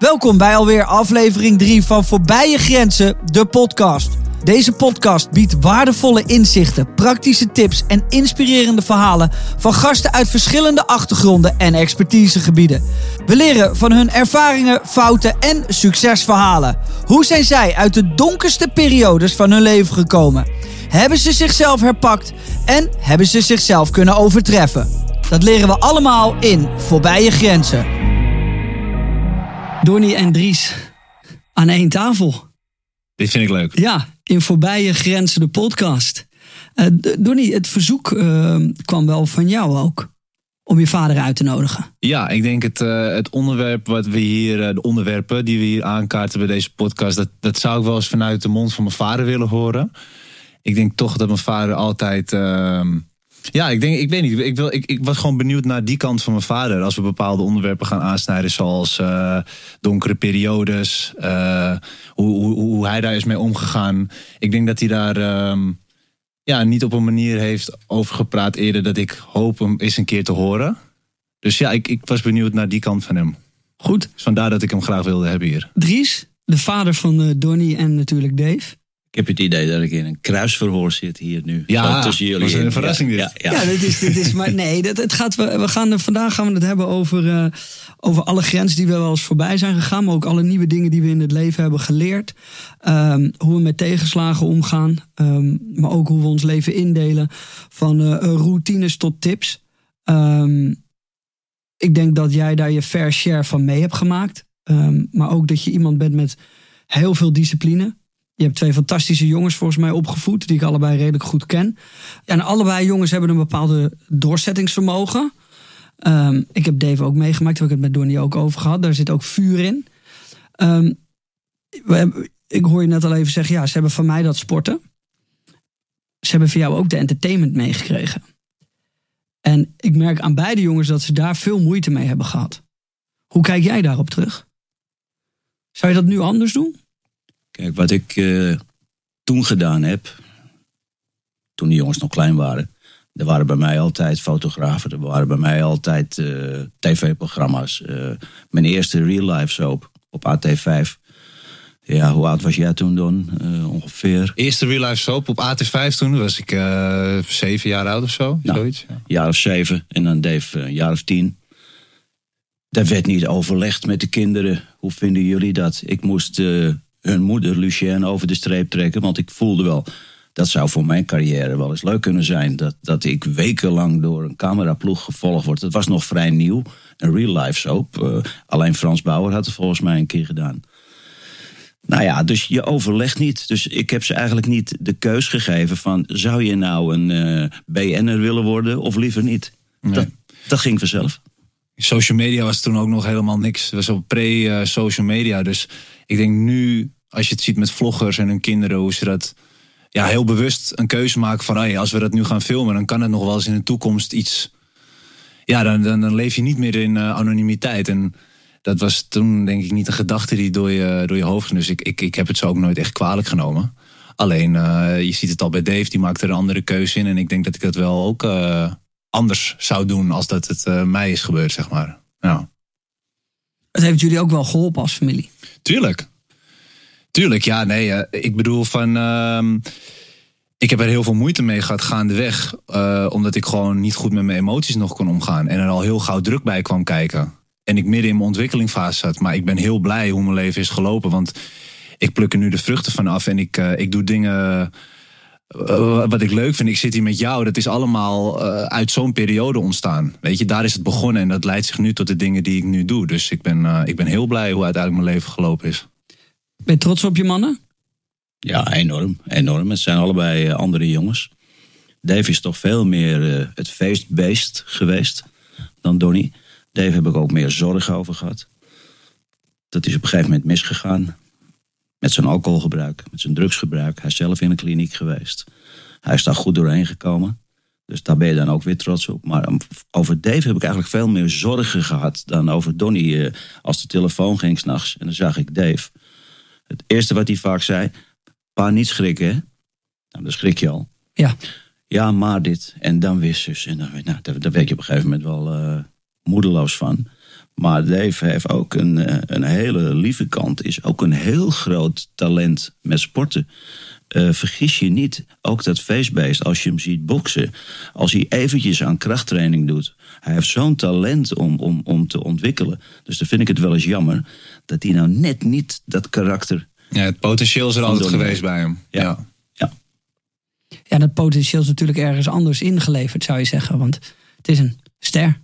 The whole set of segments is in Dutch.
Welkom bij alweer aflevering 3 van Voorbij je Grenzen, de podcast. Deze podcast biedt waardevolle inzichten, praktische tips en inspirerende verhalen van gasten uit verschillende achtergronden en expertisegebieden. We leren van hun ervaringen, fouten en succesverhalen. Hoe zijn zij uit de donkerste periodes van hun leven gekomen? Hebben ze zichzelf herpakt en hebben ze zichzelf kunnen overtreffen? Dat leren we allemaal in Voorbij je Grenzen. Donnie en Dries aan één tafel. Dit vind ik leuk. Ja, in Voorbije Grenzen de podcast. Uh, Donnie, het verzoek uh, kwam wel van jou ook. Om je vader uit te nodigen. Ja, ik denk het, uh, het onderwerp wat we hier, de onderwerpen die we hier aankaarten bij deze podcast, dat, dat zou ik wel eens vanuit de mond van mijn vader willen horen. Ik denk toch dat mijn vader altijd ehm, ja, ik denk, ik weet niet. Ik, wil, ik, ik was gewoon benieuwd naar die kant van mijn vader. Als we bepaalde onderwerpen gaan aansnijden, zoals uh, donkere periodes. Uh, hoe, hoe, hoe hij daar is mee omgegaan. Ik denk dat hij daar um, ja, niet op een manier heeft over gepraat eerder dat ik hoop hem eens een keer te horen. Dus ja, ik, ik was benieuwd naar die kant van hem. Goed. Dus vandaar dat ik hem graag wilde hebben hier. Dries, de vader van uh, Donnie en natuurlijk Dave. Ik heb het idee dat ik in een kruisverhoor zit hier nu. Ja, tussen jullie. Dat is een verrassing ja, dit. Ja, ja. dit, is, dit is maar nee, dat, het gaat, we, we gaan, vandaag gaan we het hebben over, uh, over alle grenzen die we wel eens voorbij zijn gegaan. Maar ook alle nieuwe dingen die we in het leven hebben geleerd. Um, hoe we met tegenslagen omgaan. Um, maar ook hoe we ons leven indelen. Van uh, routines tot tips. Um, ik denk dat jij daar je fair share van mee hebt gemaakt. maar ook dat je iemand bent met heel veel discipline. Je hebt twee fantastische jongens volgens mij opgevoed, die ik allebei redelijk goed ken. En allebei jongens hebben een bepaalde doorzettingsvermogen. Um, ik heb Dave ook meegemaakt, daar heb ik het met Donnie ook over gehad. Daar zit ook vuur in. Hebben, ik hoor je net al even zeggen, ja, ze hebben van mij dat sporten. Ze hebben van jou ook de entertainment meegekregen. En ik merk aan beide jongens dat ze daar veel moeite mee hebben gehad. Hoe kijk jij daarop terug? Zou je dat nu anders doen? Kijk, wat ik uh, toen gedaan heb, toen die jongens nog klein waren. Er waren bij mij altijd fotografen, er waren bij mij altijd uh, tv-programma's. Uh, mijn eerste real life soap op AT5. Ja, hoe oud was jij toen dan? ongeveer. Eerste real life soap op AT5 toen was ik zeven jaar oud of zo. Nou, zoiets. Ja. jaar of zeven en dan Dave een jaar of tien. Daar werd niet overlegd met de kinderen. Hoe vinden jullie dat? Ik moest hun moeder Lucienne over de streep trekken. Want ik voelde wel, dat zou voor mijn carrière wel eens leuk kunnen zijn. Dat, dat ik wekenlang door een cameraploeg gevolgd word. Dat was nog vrij nieuw. Een real life soap. Uh, alleen Frans Bauer had het volgens mij een keer gedaan. Nou ja, dus je overlegt niet. Dus ik heb ze eigenlijk niet de keus gegeven van... zou je nou een uh, BN'er willen worden of liever niet? Nee. Dat, dat ging vanzelf. Social media was toen ook nog helemaal niks. Het was op pre-social media. Dus ik denk nu, als je het ziet met vloggers en hun kinderen, hoe ze dat ja, heel bewust een keuze maken van als we dat nu gaan filmen, dan kan het nog wel eens in de toekomst iets. Ja, dan, dan, dan leef je niet meer in uh, anonimiteit. En dat was toen denk ik niet een gedachte die door je, door je hoofd ging. Dus ik, ik, ik heb het zo ook nooit echt kwalijk genomen. Alleen, uh, je ziet het al bij Dave, die maakte er een andere keuze in. En ik denk dat ik dat wel ook uh, anders zou doen als dat het uh, mij is gebeurd, zeg maar. Ja. Het heeft jullie ook wel geholpen als familie? Tuurlijk. Tuurlijk, ja, nee. Uh, ik bedoel van. Uh, ik heb er heel veel moeite mee gehad gaandeweg. Uh, omdat ik gewoon niet goed met mijn emoties nog kon omgaan. En er al heel gauw druk bij kwam kijken. En ik midden in mijn ontwikkelingfase zat. Maar ik ben heel blij hoe mijn leven is gelopen. Want ik pluk er nu de vruchten van af. En ik, ik doe dingen uh, wat ik leuk vind, ik zit hier met jou, dat is allemaal uh, uit zo'n periode ontstaan. Weet je, daar is het begonnen en dat leidt zich nu tot de dingen die ik nu doe. Dus ik ben, uh, ik ben heel blij hoe uiteindelijk mijn leven gelopen is. Ben je trots op je mannen? Ja, enorm. enorm. Het zijn allebei andere jongens. Dave is toch veel meer het feestbeest geweest dan Donny. Dave heb ik ook meer zorgen over gehad. Dat is op een gegeven moment misgegaan. Met zijn alcoholgebruik, met zijn drugsgebruik. Hij is zelf in een kliniek geweest. Hij is daar goed doorheen gekomen. Dus daar ben je dan ook weer trots op. Maar over Dave heb ik eigenlijk veel meer zorgen gehad dan over Donny. Als de telefoon ging s'nachts en dan zag ik Dave. Het eerste wat hij vaak zei: Pa, niet schrikken, hè? Nou, dan schrik je al. Ja. Ja, maar dit. En dan weer zus. En dan, nou, daar, daar werd je op een gegeven moment wel uh, moedeloos van. Maar Dave heeft ook een, eh, een hele lieve kant. Is ook een heel groot talent met sporten. Uh, vergis je niet, ook dat feestbeest, als je hem ziet boksen, als hij eventjes aan krachttraining doet, hij heeft zo'n talent om, om, om te ontwikkelen. Dus dan vind ik het wel eens jammer dat hij nou net niet dat karakter. Ja, het potentieel is er altijd geweest bij hem. Ja. ja. ja. Ja, dat potentieel is natuurlijk ergens anders ingeleverd, zou je zeggen. Want het is een ster.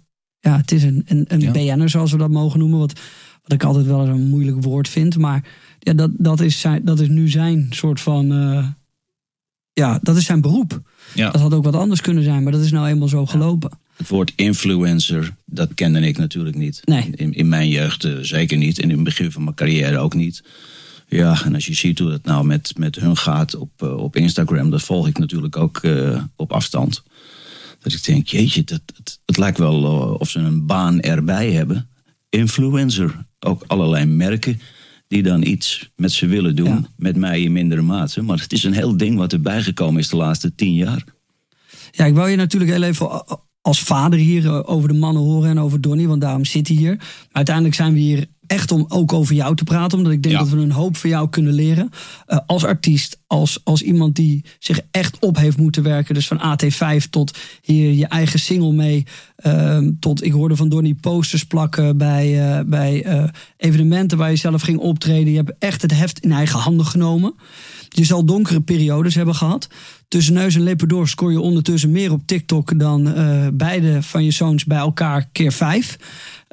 Ja, het is een, een, een ja. BN'er, zoals we dat mogen noemen. Wat, wat ik altijd wel een moeilijk woord vind. Maar ja, dat, dat, is, zijn, dat is nu zijn soort van. Uh, ja, dat is zijn beroep. Ja. Dat had ook wat anders kunnen zijn, maar dat is nou eenmaal zo gelopen. Het woord influencer, dat kende ik natuurlijk niet. Nee. In, in mijn jeugd uh, zeker niet. En in het begin van mijn carrière ook niet. Ja, en als je ziet hoe het nou met, met hun gaat op, uh, op Instagram, dat volg ik natuurlijk ook uh, op afstand. Dat ik denk, jeetje, dat, het, het lijkt wel of ze een baan erbij hebben. Influencer. Ook allerlei merken die dan iets met ze willen doen. Ja. Met mij in mindere mate. Maar het is een heel ding wat erbij gekomen is de laatste tien jaar. Ja, ik wou je natuurlijk heel even als vader hier over de mannen horen en over Donny, want daarom zit hij hier. Maar uiteindelijk zijn we hier echt om ook over jou te praten, omdat ik denk ja. dat we een hoop van jou kunnen leren. Uh, als artiest, als, als iemand die zich echt op heeft moeten werken. Dus van AT5 tot hier je eigen single mee. Uh, tot ik hoorde van Donny posters plakken bij, uh, bij uh, evenementen waar je zelf ging optreden. Je hebt echt het heft in eigen handen genomen. Je zal donkere periodes hebben gehad. Tussen neus en lippen door scoor je ondertussen meer op TikTok dan beide van je zoons bij elkaar keer vijf.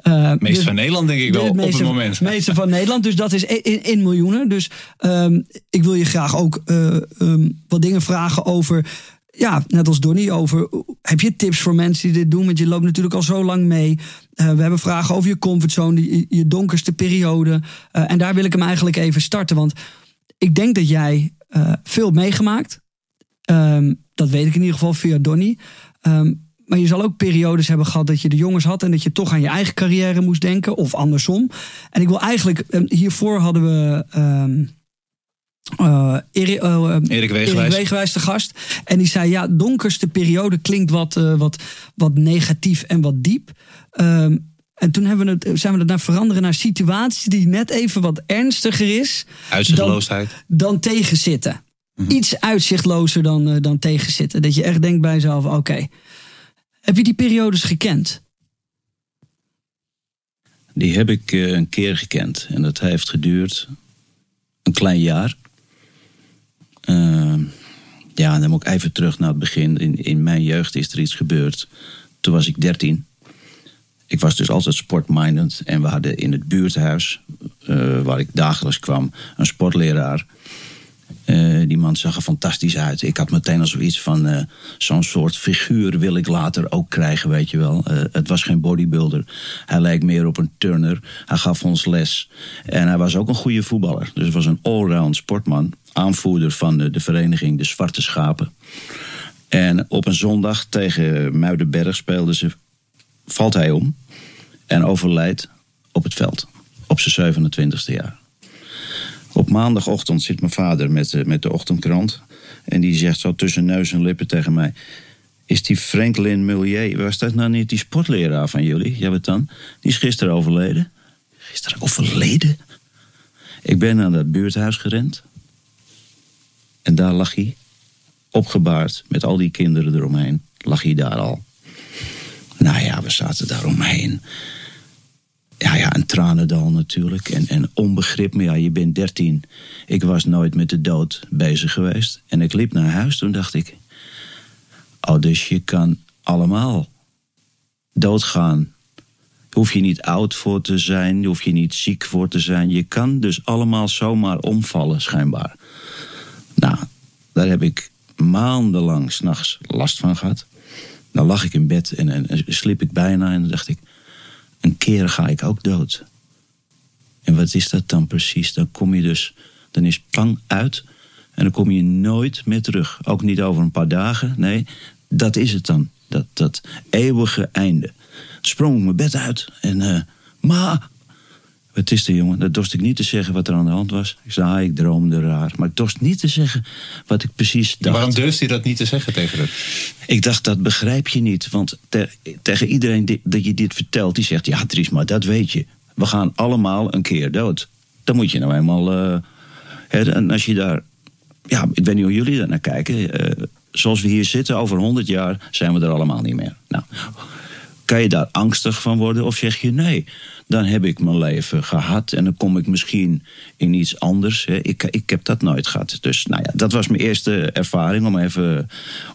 Uh, meeste dus, van Nederland denk ik wel meeste, op het moment. meeste van Nederland, dus dat is in, in miljoenen. Dus um, ik wil je graag ook uh, um, wat dingen vragen over ja, net als Donnie, over heb je tips voor mensen die dit doen? Want je loopt natuurlijk al zo lang mee. Uh, we hebben vragen over je comfortzone, je, je donkerste periode. En daar wil ik hem eigenlijk even starten. Want ik denk dat jij veel hebt meegemaakt. Um, dat weet ik in ieder geval via Donnie. Um, maar je zal ook periodes hebben gehad dat je de jongens had en dat je toch aan je eigen carrière moest denken, of andersom. En ik wil eigenlijk, hiervoor hadden we. Um, uh, Erik, uh, Erik, Wegenwijs. Erik Wegenwijs de gast. En die zei: Ja, donkerste periode klinkt wat, uh, wat, wat negatief en wat diep. Um, en toen hebben we het, zijn we het naar veranderen naar situaties die net even wat ernstiger is. Uitzichtloosheid. Dan, dan tegenzitten. Mm -hmm. Iets uitzichtlozer dan, dan tegenzitten. Dat je echt denkt bij jezelf: Oké. Okay, heb je die periodes gekend? Die heb ik uh, een keer gekend. En dat heeft geduurd een klein jaar. Uh, ja, dan moet ik even terug naar het begin. In, in mijn jeugd is er iets gebeurd. Toen was ik 13. Ik was dus altijd sportminded. En we hadden in het buurthuis, uh, waar ik dagelijks kwam, een sportleraar. Uh, die man zag er fantastisch uit. Ik had meteen al zoiets van uh, zo'n soort figuur wil ik later ook krijgen, weet je wel. Uh, het was geen bodybuilder. Hij leek meer op een turner. Hij gaf ons les. En hij was ook een goede voetballer. Dus was een allround sportman. Aanvoerder van de, de vereniging De Zwarte Schapen. En op een zondag tegen Muidenberg speelden ze. Valt hij om. En overlijdt op het veld. Op zijn 27e jaar. Op maandagochtend zit mijn vader met de, met de ochtendkrant. En die zegt zo tussen neus en lippen tegen mij... Is die Franklin Mullier, was dat nou niet die sportleraar van jullie? Ja, wat dan? Die is gisteren overleden. Gisteren overleden? Ik ben naar dat buurthuis gerend. En daar lag hij. Opgebaard met al die kinderen eromheen. Lag hij daar al. Nou ja, we zaten daar omheen ja, ja, een tranendal natuurlijk. En, en onbegrip, maar ja, je bent dertien. Ik was nooit met de dood bezig geweest. En ik liep naar huis, toen dacht ik... Oh, dus je kan allemaal doodgaan. Hoef je niet oud voor te zijn, hoef je niet ziek voor te zijn. Je kan dus allemaal zomaar omvallen, schijnbaar. Nou, daar heb ik maandenlang s'nachts last van gehad. Dan lag ik in bed en, en, en sliep ik bijna en dan dacht ik een keer ga ik ook dood. En wat is dat dan precies? Dan kom je dus, dan is pang uit en dan kom je nooit meer terug. Ook niet over een paar dagen. Nee, dat is het dan. Dat, dat eeuwige einde. Sprong mijn bed uit en uh, ma, Wat is er, jongen? Dat dorst ik niet te zeggen wat er aan de hand was. Ik zei, ah, ik droomde raar. Maar ik dorst niet te zeggen wat ik precies Ja, dacht. waarom durft hij dat niet te zeggen tegen haar? Ik dacht, dat begrijp je niet. Want te- tegen iedereen die, dat je dit vertelt, die zegt... ja, Dries, maar dat weet je. We gaan allemaal een keer dood. Dan moet je nou eenmaal... eh, hè, en als je daar... Ja, ik weet niet hoe jullie daar naar kijken. eh, zoals we hier zitten, over 100 jaar zijn we er allemaal niet meer. Nou, kan je daar angstig van worden? Of zeg je nee, dan heb ik mijn leven gehad en dan kom ik misschien in iets anders. Ik, ik heb dat nooit gehad. Dus nou ja, dat was mijn eerste ervaring om even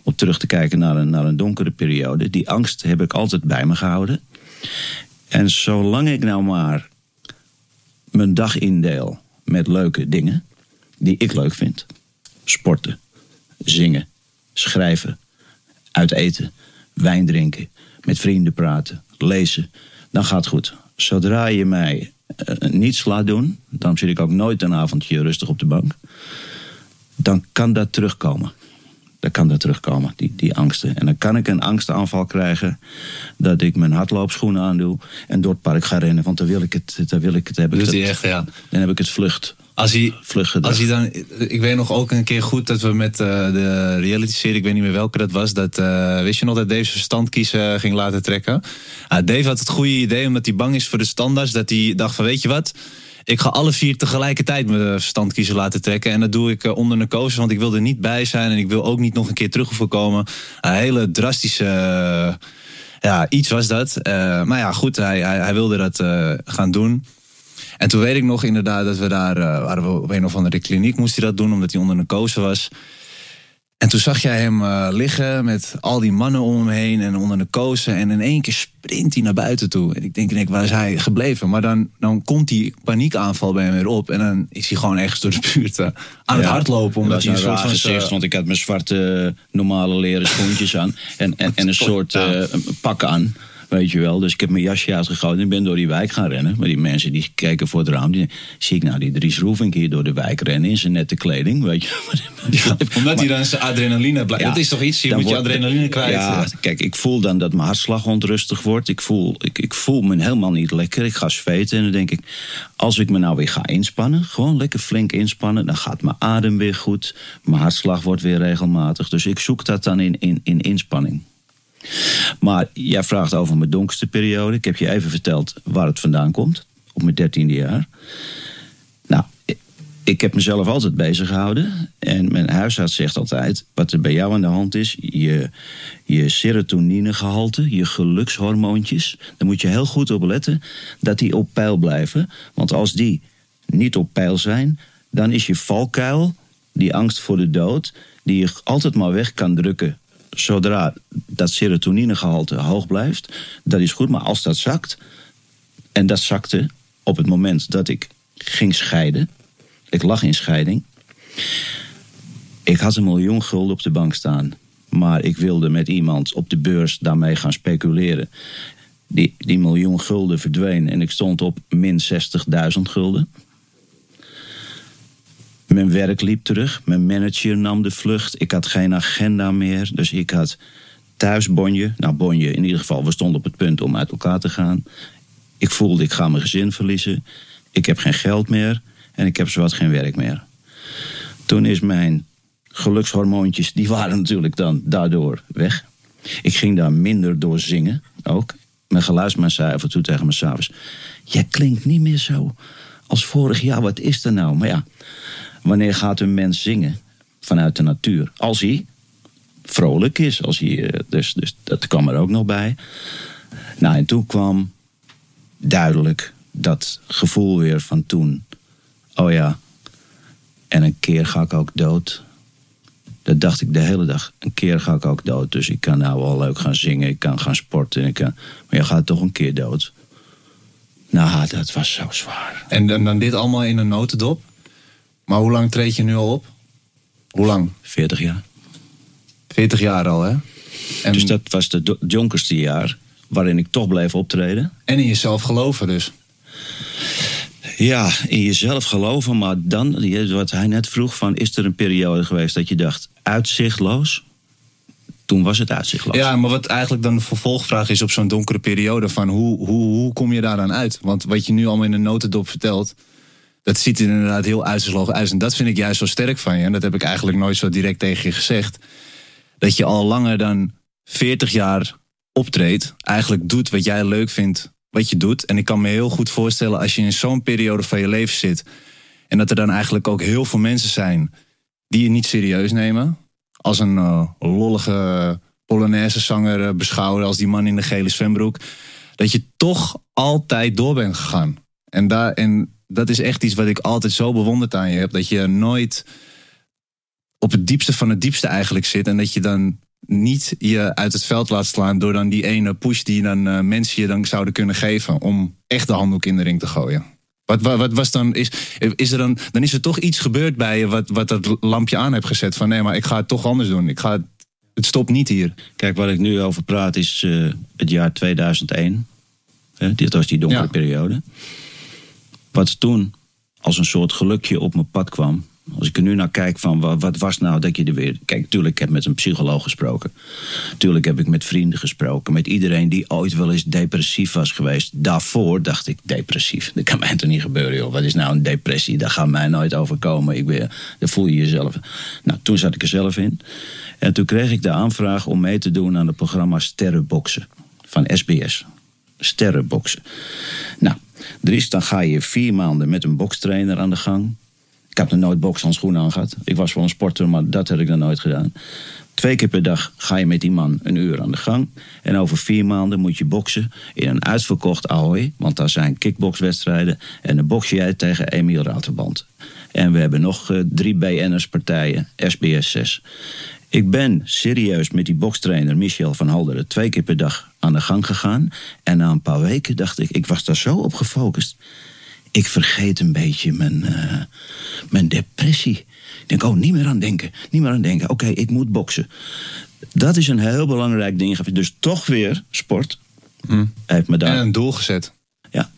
op terug te kijken naar een, naar een donkere periode. Die angst heb ik altijd bij me gehouden. En zolang ik nou maar mijn dag indeel met leuke dingen die ik leuk vind. Sporten, zingen, schrijven, uit eten, wijn drinken, met vrienden praten, lezen. Dan gaat het goed. Zodra je mij eh, niets laat doen, dan zit ik ook nooit een avondje rustig op de bank. Dan kan dat terugkomen. Dan kan dat terugkomen, die, die angsten. En dan kan ik een angstaanval krijgen dat ik mijn hardloopschoenen aandoe en door het park ga rennen. Want dan wil ik het, dan wil ik het hebben. Dat- hij echt, ja. Dan heb ik het vlucht, Als hij, als hij dan, ik weet nog ook een keer goed dat we met eh, de reality serie, ik weet niet meer welke dat was, dat, eh, wist je nog dat Dave zijn verstand kiezen ging laten trekken? Ah, Dave had het goede idee, omdat hij bang is voor de standaards, dat hij dacht van weet je wat, ik ga alle vier tegelijkertijd mijn verstand kiezen laten trekken. En dat doe ik eh, onder narcose, want ik wil er niet bij zijn en ik wil ook niet nog een keer terug hoeven komen. Een hele drastische... eh, ja, iets was dat. Eh, maar ja, goed, hij, hij, hij wilde dat eh, gaan doen. En toen weet ik nog inderdaad dat we daar eh, waren we op een of andere kliniek moest hij dat doen omdat hij onder narcose was. En toen zag jij hem eh, liggen met al die mannen om hem heen en onder narcose. En in één keer sprint hij naar buiten toe. En ik denk, denk waar is hij gebleven? Maar dan, dan komt die paniekaanval bij hem weer op. En dan is hij gewoon ergens door de buurt eh, aan het hardlopen. Omdat dat hij een een soort van... gezicht, want ik had mijn zwarte normale leren schoentjes aan. En, en, en een soort eh, pak aan. Weet je wel. Dus ik heb mijn jasje uitgegooid en ben door die wijk gaan rennen. Maar die mensen die keken voor het raam. Die, zie ik nou die Dries Roefink hier door de wijk rennen in zijn nette kleding. Weet je. Ja, omdat hij dan zijn adrenaline blijft. Ja, dat is toch iets, je moet je adrenaline kwijt. Ja, kijk, ik voel dan dat mijn hartslag onrustig wordt. Ik voel, ik, ik voel me helemaal niet lekker. Ik ga zweten en dan denk ik... als ik me nou weer ga inspannen, gewoon lekker flink inspannen... dan gaat mijn adem weer goed. Mijn hartslag wordt weer regelmatig. Dus ik zoek dat dan in, in, in inspanning. Maar jij vraagt over mijn donkerste periode. Ik heb je even verteld waar het vandaan komt. Op mijn dertiende jaar. Nou, ik- heb mezelf altijd bezig gehouden. En mijn huisarts zegt altijd: wat er bij jou aan de hand is, je, je serotoninegehalte, je gelukshormoontjes. Daar moet je heel goed op letten dat die op peil blijven. Want als die niet op peil zijn, dan is je valkuil, die angst voor de dood, die je altijd maar weg kan drukken. Zodra dat serotoninegehalte hoog blijft, dat is goed. Maar als dat zakt, en dat zakte op het moment dat ik ging scheiden. Ik lag in scheiding. Ik had een miljoen gulden op de bank staan. Maar ik wilde met iemand op de beurs daarmee gaan speculeren. Die, die miljoen gulden verdween en ik stond op min 60.000 gulden. Mijn werk liep terug. Mijn manager nam de vlucht. Ik had geen agenda meer. Dus ik had thuis bonje. Nou, bonje in ieder geval. We stonden op het punt om uit elkaar te gaan. Ik voelde, ik ga mijn gezin verliezen. Ik heb geen geld meer. En ik heb zowat geen werk meer. Toen is mijn gelukshormoontjes, die waren natuurlijk dan daardoor weg. Ik ging daar minder door zingen ook. Mijn geluidsman zei af en toe tegen me s'avonds... jij klinkt niet meer zo als vorig jaar, wat is er nou? Maar ja, wanneer gaat een mens zingen vanuit de natuur? Als hij vrolijk is. Als hij, eh, dus, dus dat kwam er ook nog bij. Nou, en toen kwam duidelijk dat gevoel weer van toen. Oh ja, en een keer ga ik ook dood. Dat dacht ik de hele dag. Een keer ga ik ook dood. Dus ik kan nou wel leuk gaan zingen. Ik kan gaan sporten. Ik kan, maar je gaat toch een keer dood. Nou, dat was zo zwaar. En, dan- dan dit allemaal in een notendop. Maar hoe lang treed je nu al op? Hoe lang? 40 jaar. 40 jaar al, hè? En, Dus dat was het donkerste jaar waarin ik toch bleef optreden. en in jezelf geloven dus. Ja, in jezelf geloven, maar dan, wat hij net vroeg, van, is er een periode geweest dat je dacht, uitzichtloos? toen was het uitzichtloos. Ja, maar wat eigenlijk dan de vervolgvraag is op zo'n donkere periode: van hoe, hoe, hoe kom je daar dan uit? Want wat je nu allemaal in een notendop vertelt, dat ziet er inderdaad heel uitzichtloos uit. En dat vind ik juist zo sterk van je. En dat heb ik eigenlijk nooit zo direct tegen je gezegd. Dat je al langer dan 40 jaar optreedt, eigenlijk doet wat jij leuk vindt, wat je doet. En ik kan me heel goed voorstellen als je in zo'n periode van je leven zit. En dat er dan eigenlijk ook heel veel mensen zijn die je niet serieus nemen. Als een uh, lollige Polonaise zanger uh, beschouwen, als die man in de gele zwembroek. Dat je toch altijd door bent gegaan. En, daar, en dat is echt iets wat ik altijd zo bewonderd aan je heb. Dat je nooit op het diepste van het diepste eigenlijk zit. En dat je dan niet je uit het veld laat slaan door dan die ene push die dan uh, mensen je dan zouden kunnen geven om echt de handdoek in de ring te gooien. Wat, wat, wat, was dan, is, is er dan, dan is er toch iets gebeurd bij je wat, wat dat lampje aan heeft gezet van nee, maar ik ga het toch anders doen. Ik ga het, het stopt niet hier. Kijk, waar ik nu over praat is uh, het jaar 2001. Uh, dit was die donkere ja. periode. Wat toen als een soort gelukje op mijn pad kwam, als ik er nu naar kijk van wat, was nou dat je er weer... Kijk, tuurlijk ik heb met een psycholoog gesproken. Tuurlijk heb ik met vrienden gesproken. Met iedereen die ooit wel eens depressief was geweest. Daarvoor dacht ik, depressief. Dat kan mij toch niet gebeuren, joh. Wat is nou een depressie? Dat gaat mij nooit overkomen. Ik ben, daar voel je jezelf. Nou, toen zat ik er zelf in. En toen kreeg ik de aanvraag om mee te doen aan het programma Sterrenboksen. Van SBS. Sterrenboksen. Nou, Dries, dan ga je vier maanden met een bokstrainer aan de gang. Ik heb nog nooit bokshandschoenen aan gehad. Ik was wel een sporter, maar dat heb ik dan nooit gedaan. Twee keer per dag ga je met die man een uur aan de gang. En over vier maanden moet je boksen in een uitverkocht Ahoy. Want daar zijn kickboxwedstrijden. En dan boks jij tegen Emiel Raterband. En we hebben nog uh, drie BN'ers partijen, SBS 6. Ik ben serieus met die bokstrainer Michel van Halderen twee keer per dag aan de gang gegaan. En na een paar weken dacht ik, ik was daar zo op gefocust. Ik vergeet een beetje mijn, uh, mijn depressie. Ik denk, oh, niet meer aan denken. Niet meer aan denken. Oké, okay, ik moet boksen. Dat is een heel belangrijk ding. Dus toch weer sport. Hmm. Heeft me daar... En een doel gezet. Ja,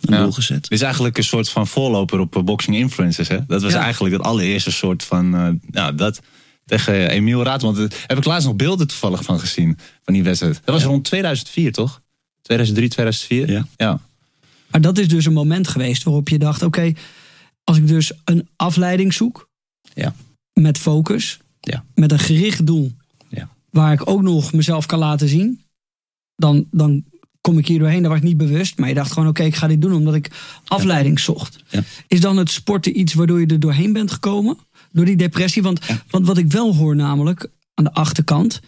een ja. doel gezet. Het is eigenlijk een soort van voorloper op boxing influencers. Hè? Dat was ja. eigenlijk het allereerste soort van... Uh, ja, dat tegen Emiel Raad. Want daar heb ik laatst nog beelden toevallig van gezien. Van die wedstrijd. Dat was ja. rond 2004, toch? 2003, 2004? Ja. ja. Maar dat is dus een moment geweest waarop je dacht: oké, okay, als ik dus een afleiding zoek. Ja. Met focus. Ja. Met een gericht doel. Ja. Waar ik ook nog mezelf kan laten zien. Dan, dan kom ik hier doorheen. Daar was ik niet bewust. Maar je dacht gewoon: oké, okay, ik ga dit doen omdat ik afleiding zocht. Ja. Is dan het sporten iets waardoor je er doorheen bent gekomen? Door die depressie? Want, ja. want wat ik wel hoor, namelijk aan de achterkant.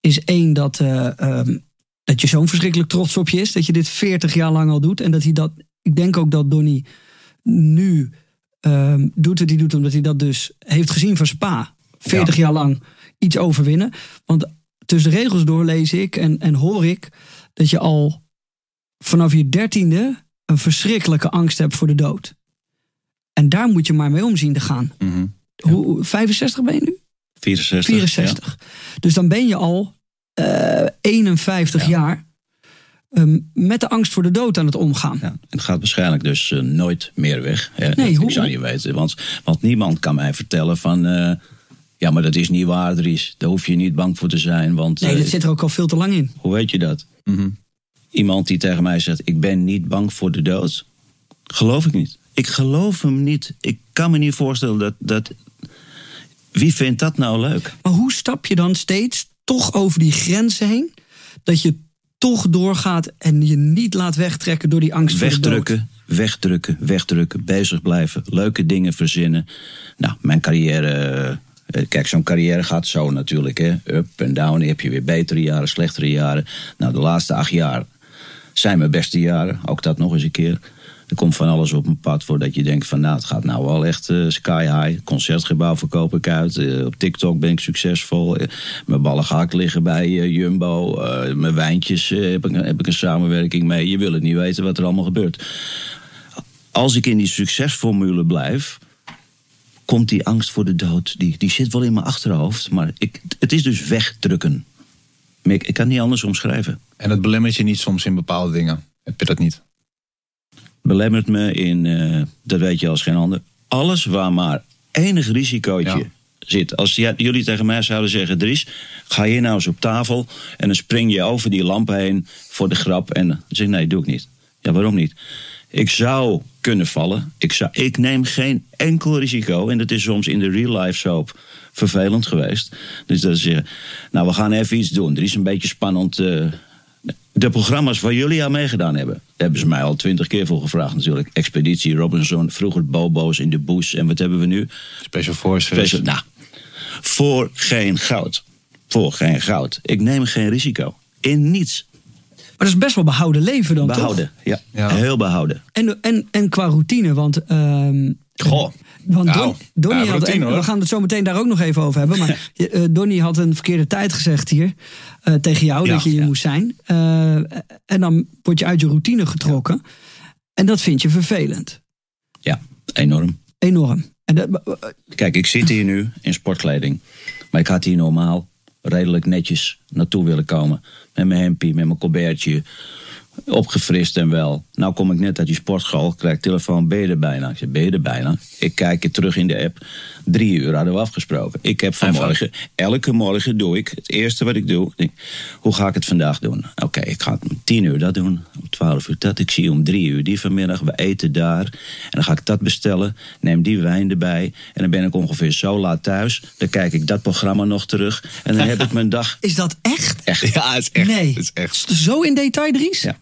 Is één dat. Uh, um, dat je zo'n verschrikkelijk trots op je is. Dat je dit 40 jaar lang al doet. En dat hij dat. Ik denk ook dat Donny nu um, doet wat hij doet. Omdat hij dat dus heeft gezien van Spa. 40 ja. jaar lang iets overwinnen. Want tussen de regels door lees ik en, en hoor ik. Dat je al vanaf je dertiende een verschrikkelijke angst hebt voor de dood. En daar moet je maar mee om zien te gaan. Mm -hmm. Ja. Hoe, 65 ben je nu? 64. 64. Ja. Dus dan ben je al uh, 51 ja. jaar um, met de angst voor de dood aan het omgaan. Ja, het gaat waarschijnlijk dus uh, nooit meer weg. Hè? Nee, dat, hoe? Ik zou niet weten, want, want niemand kan mij vertellen van... Uh, ja, maar dat is niet waar, Dries. Daar hoef je niet bang voor te zijn. Want, nee, dat zit er ook al veel te lang in. Hoe weet je dat? Mm -hmm. Iemand die tegen mij zegt, ik ben niet bang voor de dood. Geloof ik niet. Ik geloof hem niet. Ik kan me niet voorstellen dat... dat wie vindt dat nou leuk? Maar hoe stap je dan steeds toch over die grenzen heen? Dat je toch doorgaat en je niet laat wegtrekken door die angst wegdrukken. Wegdrukken, wegdrukken, bezig blijven, leuke dingen verzinnen. Nou, mijn carrière... Kijk, zo'n carrière gaat zo natuurlijk. Hè? Up en down. Dan heb je weer betere jaren, slechtere jaren. Nou, de laatste acht jaar zijn mijn beste jaren. Ook dat nog eens een keer. Er komt van alles op mijn pad voordat je denkt van nou, het gaat nou wel echt uh, sky high. Concertgebouw verkoop ik uit. Uh, op TikTok ben ik succesvol. Uh, mijn ballen gehakt liggen bij Jumbo. mijn wijntjes heb, ik, heb ik een samenwerking mee. Je wil het niet weten wat er allemaal gebeurt. Als ik in die succesformule blijf, komt die angst voor de dood. Die, die zit wel in mijn achterhoofd. Maar ik, het is dus wegdrukken. Ik, ik kan het niet anders omschrijven. En dat belemmert je niet soms in bepaalde dingen? Heb je dat niet? Belemmert me in, uh, dat weet je als geen ander, alles waar maar enig risicootje ja. zit. Als jullie tegen mij zouden zeggen, Dries, ga hier nou eens op tafel en dan spring je over die lamp heen voor de grap. En dan zeg ik, nee, doe ik niet. Ja, waarom niet? Ik zou kunnen vallen. Ik, zou, ik neem geen enkel risico. En dat is soms in de real life soap vervelend geweest. Dus dat zeggen, nou, we gaan even iets doen. Er is een beetje spannend. eh, de programma's waar jullie aan meegedaan hebben, daar hebben ze mij al twintig keer voor gevraagd natuurlijk. Expeditie Robinson, vroeger Bobo's in de Boes. En wat hebben we nu? Special Forces. Special- nou, voor geen goud. Voor geen goud. Ik neem geen risico. In niets. Maar dat is best wel behouden leven dan, Behouden. Ja, Ja. heel behouden. toch? En, en, en qua routine, want... ehm, Goh. Want Nou, Don, Donnie ja, had, routine, we gaan het zo meteen daar ook nog even over hebben. Maar uh, Donnie had een verkeerde tijd gezegd hier eh, tegen jou Ja, dat je hier ja. moest zijn. Eh, en dan word je uit je routine getrokken. En dat vind je vervelend. Ja, enorm. Enorm. En dat, Kijk, ik zit hier nu in sportkleding. Maar ik had hier normaal redelijk netjes naartoe willen komen. Met mijn hempie, met mijn colbertje. Opgefrist en wel. Nou kom ik net uit die sportschool. Krijg telefoon, ben je er bijna? Ik zeg, ben je er bijna? Ik kijk er terug in de app. Drie uur hadden we afgesproken. Ik heb vanmorgen, elke morgen doe ik, het eerste wat ik doe. denk, hoe ga ik het vandaag doen? Oké, ik ga om tien uur dat doen. Om twaalf uur dat. Ik zie om drie uur die vanmiddag. We eten daar. En dan ga ik dat bestellen. Neem die wijn erbij. En dan ben ik ongeveer zo laat thuis. Dan kijk ik dat programma nog terug. En dan heb ik mijn dag is dat echt? echt. Ja, het is echt. nee. Het is echt. Zo in detail, Dries? Ja.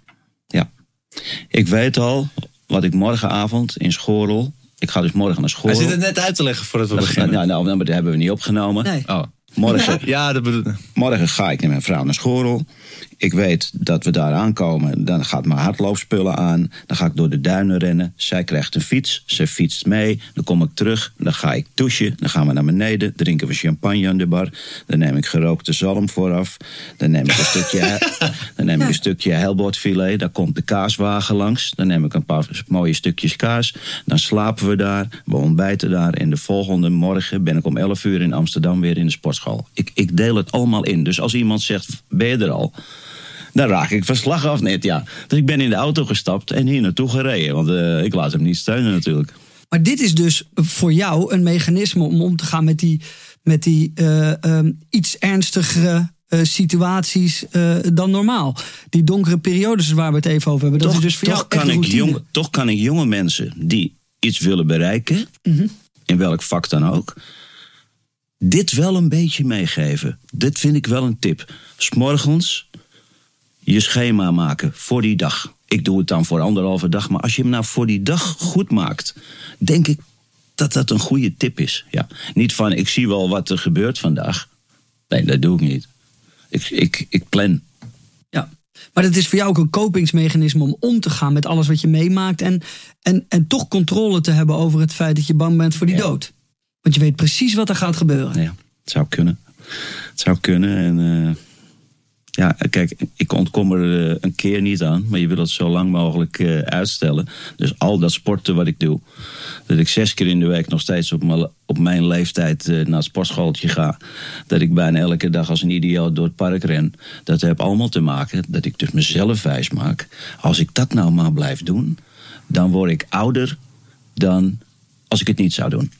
Ik weet al wat ik morgenavond in Schorel. Ik ga dus morgen naar Hij Schorel. zit het net uit te leggen voordat we Nou, beginnen. nou, nou, nou, maar dat hebben we niet opgenomen. Nee. Oh. Morgen, Ja, dat bedoel morgen ga ik met mijn vrouw naar Schorel. Ik weet dat we daar aankomen. Dan gaat mijn hardloopspullen aan. Dan ga ik door de duinen rennen. Zij krijgt een fiets. Ze fietst mee. Dan kom ik terug. Dan ga ik douchen. Dan gaan we naar beneden. Drinken we champagne aan de bar. Dan neem ik gerookte zalm vooraf. Dan neem ik een stukje, dan neem ik een stukje helbordfilet. Dan komt de kaaswagen langs. Dan neem ik een paar mooie stukjes kaas. Dan slapen we daar. We ontbijten daar. En de volgende morgen ben ik om 11 uur in Amsterdam weer in de sportschool. Ik, ik deel het allemaal in. Dus als iemand zegt, ben je er al? Dan raak ik verslag af net, ja. Dus ik ben in de auto gestapt en hier naartoe gereden. Want eh, ik laat hem niet steunen natuurlijk. Maar dit is dus voor jou een mechanisme om om te gaan met die, met die eh, ehm, iets ernstigere eh, situaties dan normaal. Die donkere periodes waar we het even over hebben. Dat toch, is dus voor toch jou kan ik jonge, toch kan ik jonge mensen die iets willen bereiken, Mhm. in welk vak dan ook, dit wel een beetje meegeven. Dit vind ik wel een tip. S'morgens je schema maken voor die dag. Ik doe het dan voor anderhalve dag, maar als je hem nou voor die dag goed maakt, denk ik dat dat een goede tip is. Ja. Niet van ik zie wel wat er gebeurt vandaag. Nee, dat doe ik niet. Ik, ik, ik plan. Ja. Maar het is voor jou ook een kopingsmechanisme om om te gaan met alles wat je meemaakt. En, en, en toch controle te hebben over het feit dat je bang bent voor die Ja. dood. Want je weet precies wat er gaat gebeuren. Ja, het zou kunnen. Het zou kunnen. En eh, ja, kijk, ik ontkom er eh, een keer niet aan. Maar je wil het zo lang mogelijk eh, uitstellen. Dus al dat sporten wat ik doe. Dat ik zes keer in de week nog steeds op mijn, leeftijd eh, naar het sportschooltje ga. Dat ik bijna elke dag als een idioot door het park ren. Dat heeft allemaal te maken dat ik dus mezelf wijs maak. Als ik dat nou maar blijf doen. Dan word ik ouder dan als ik het niet zou doen.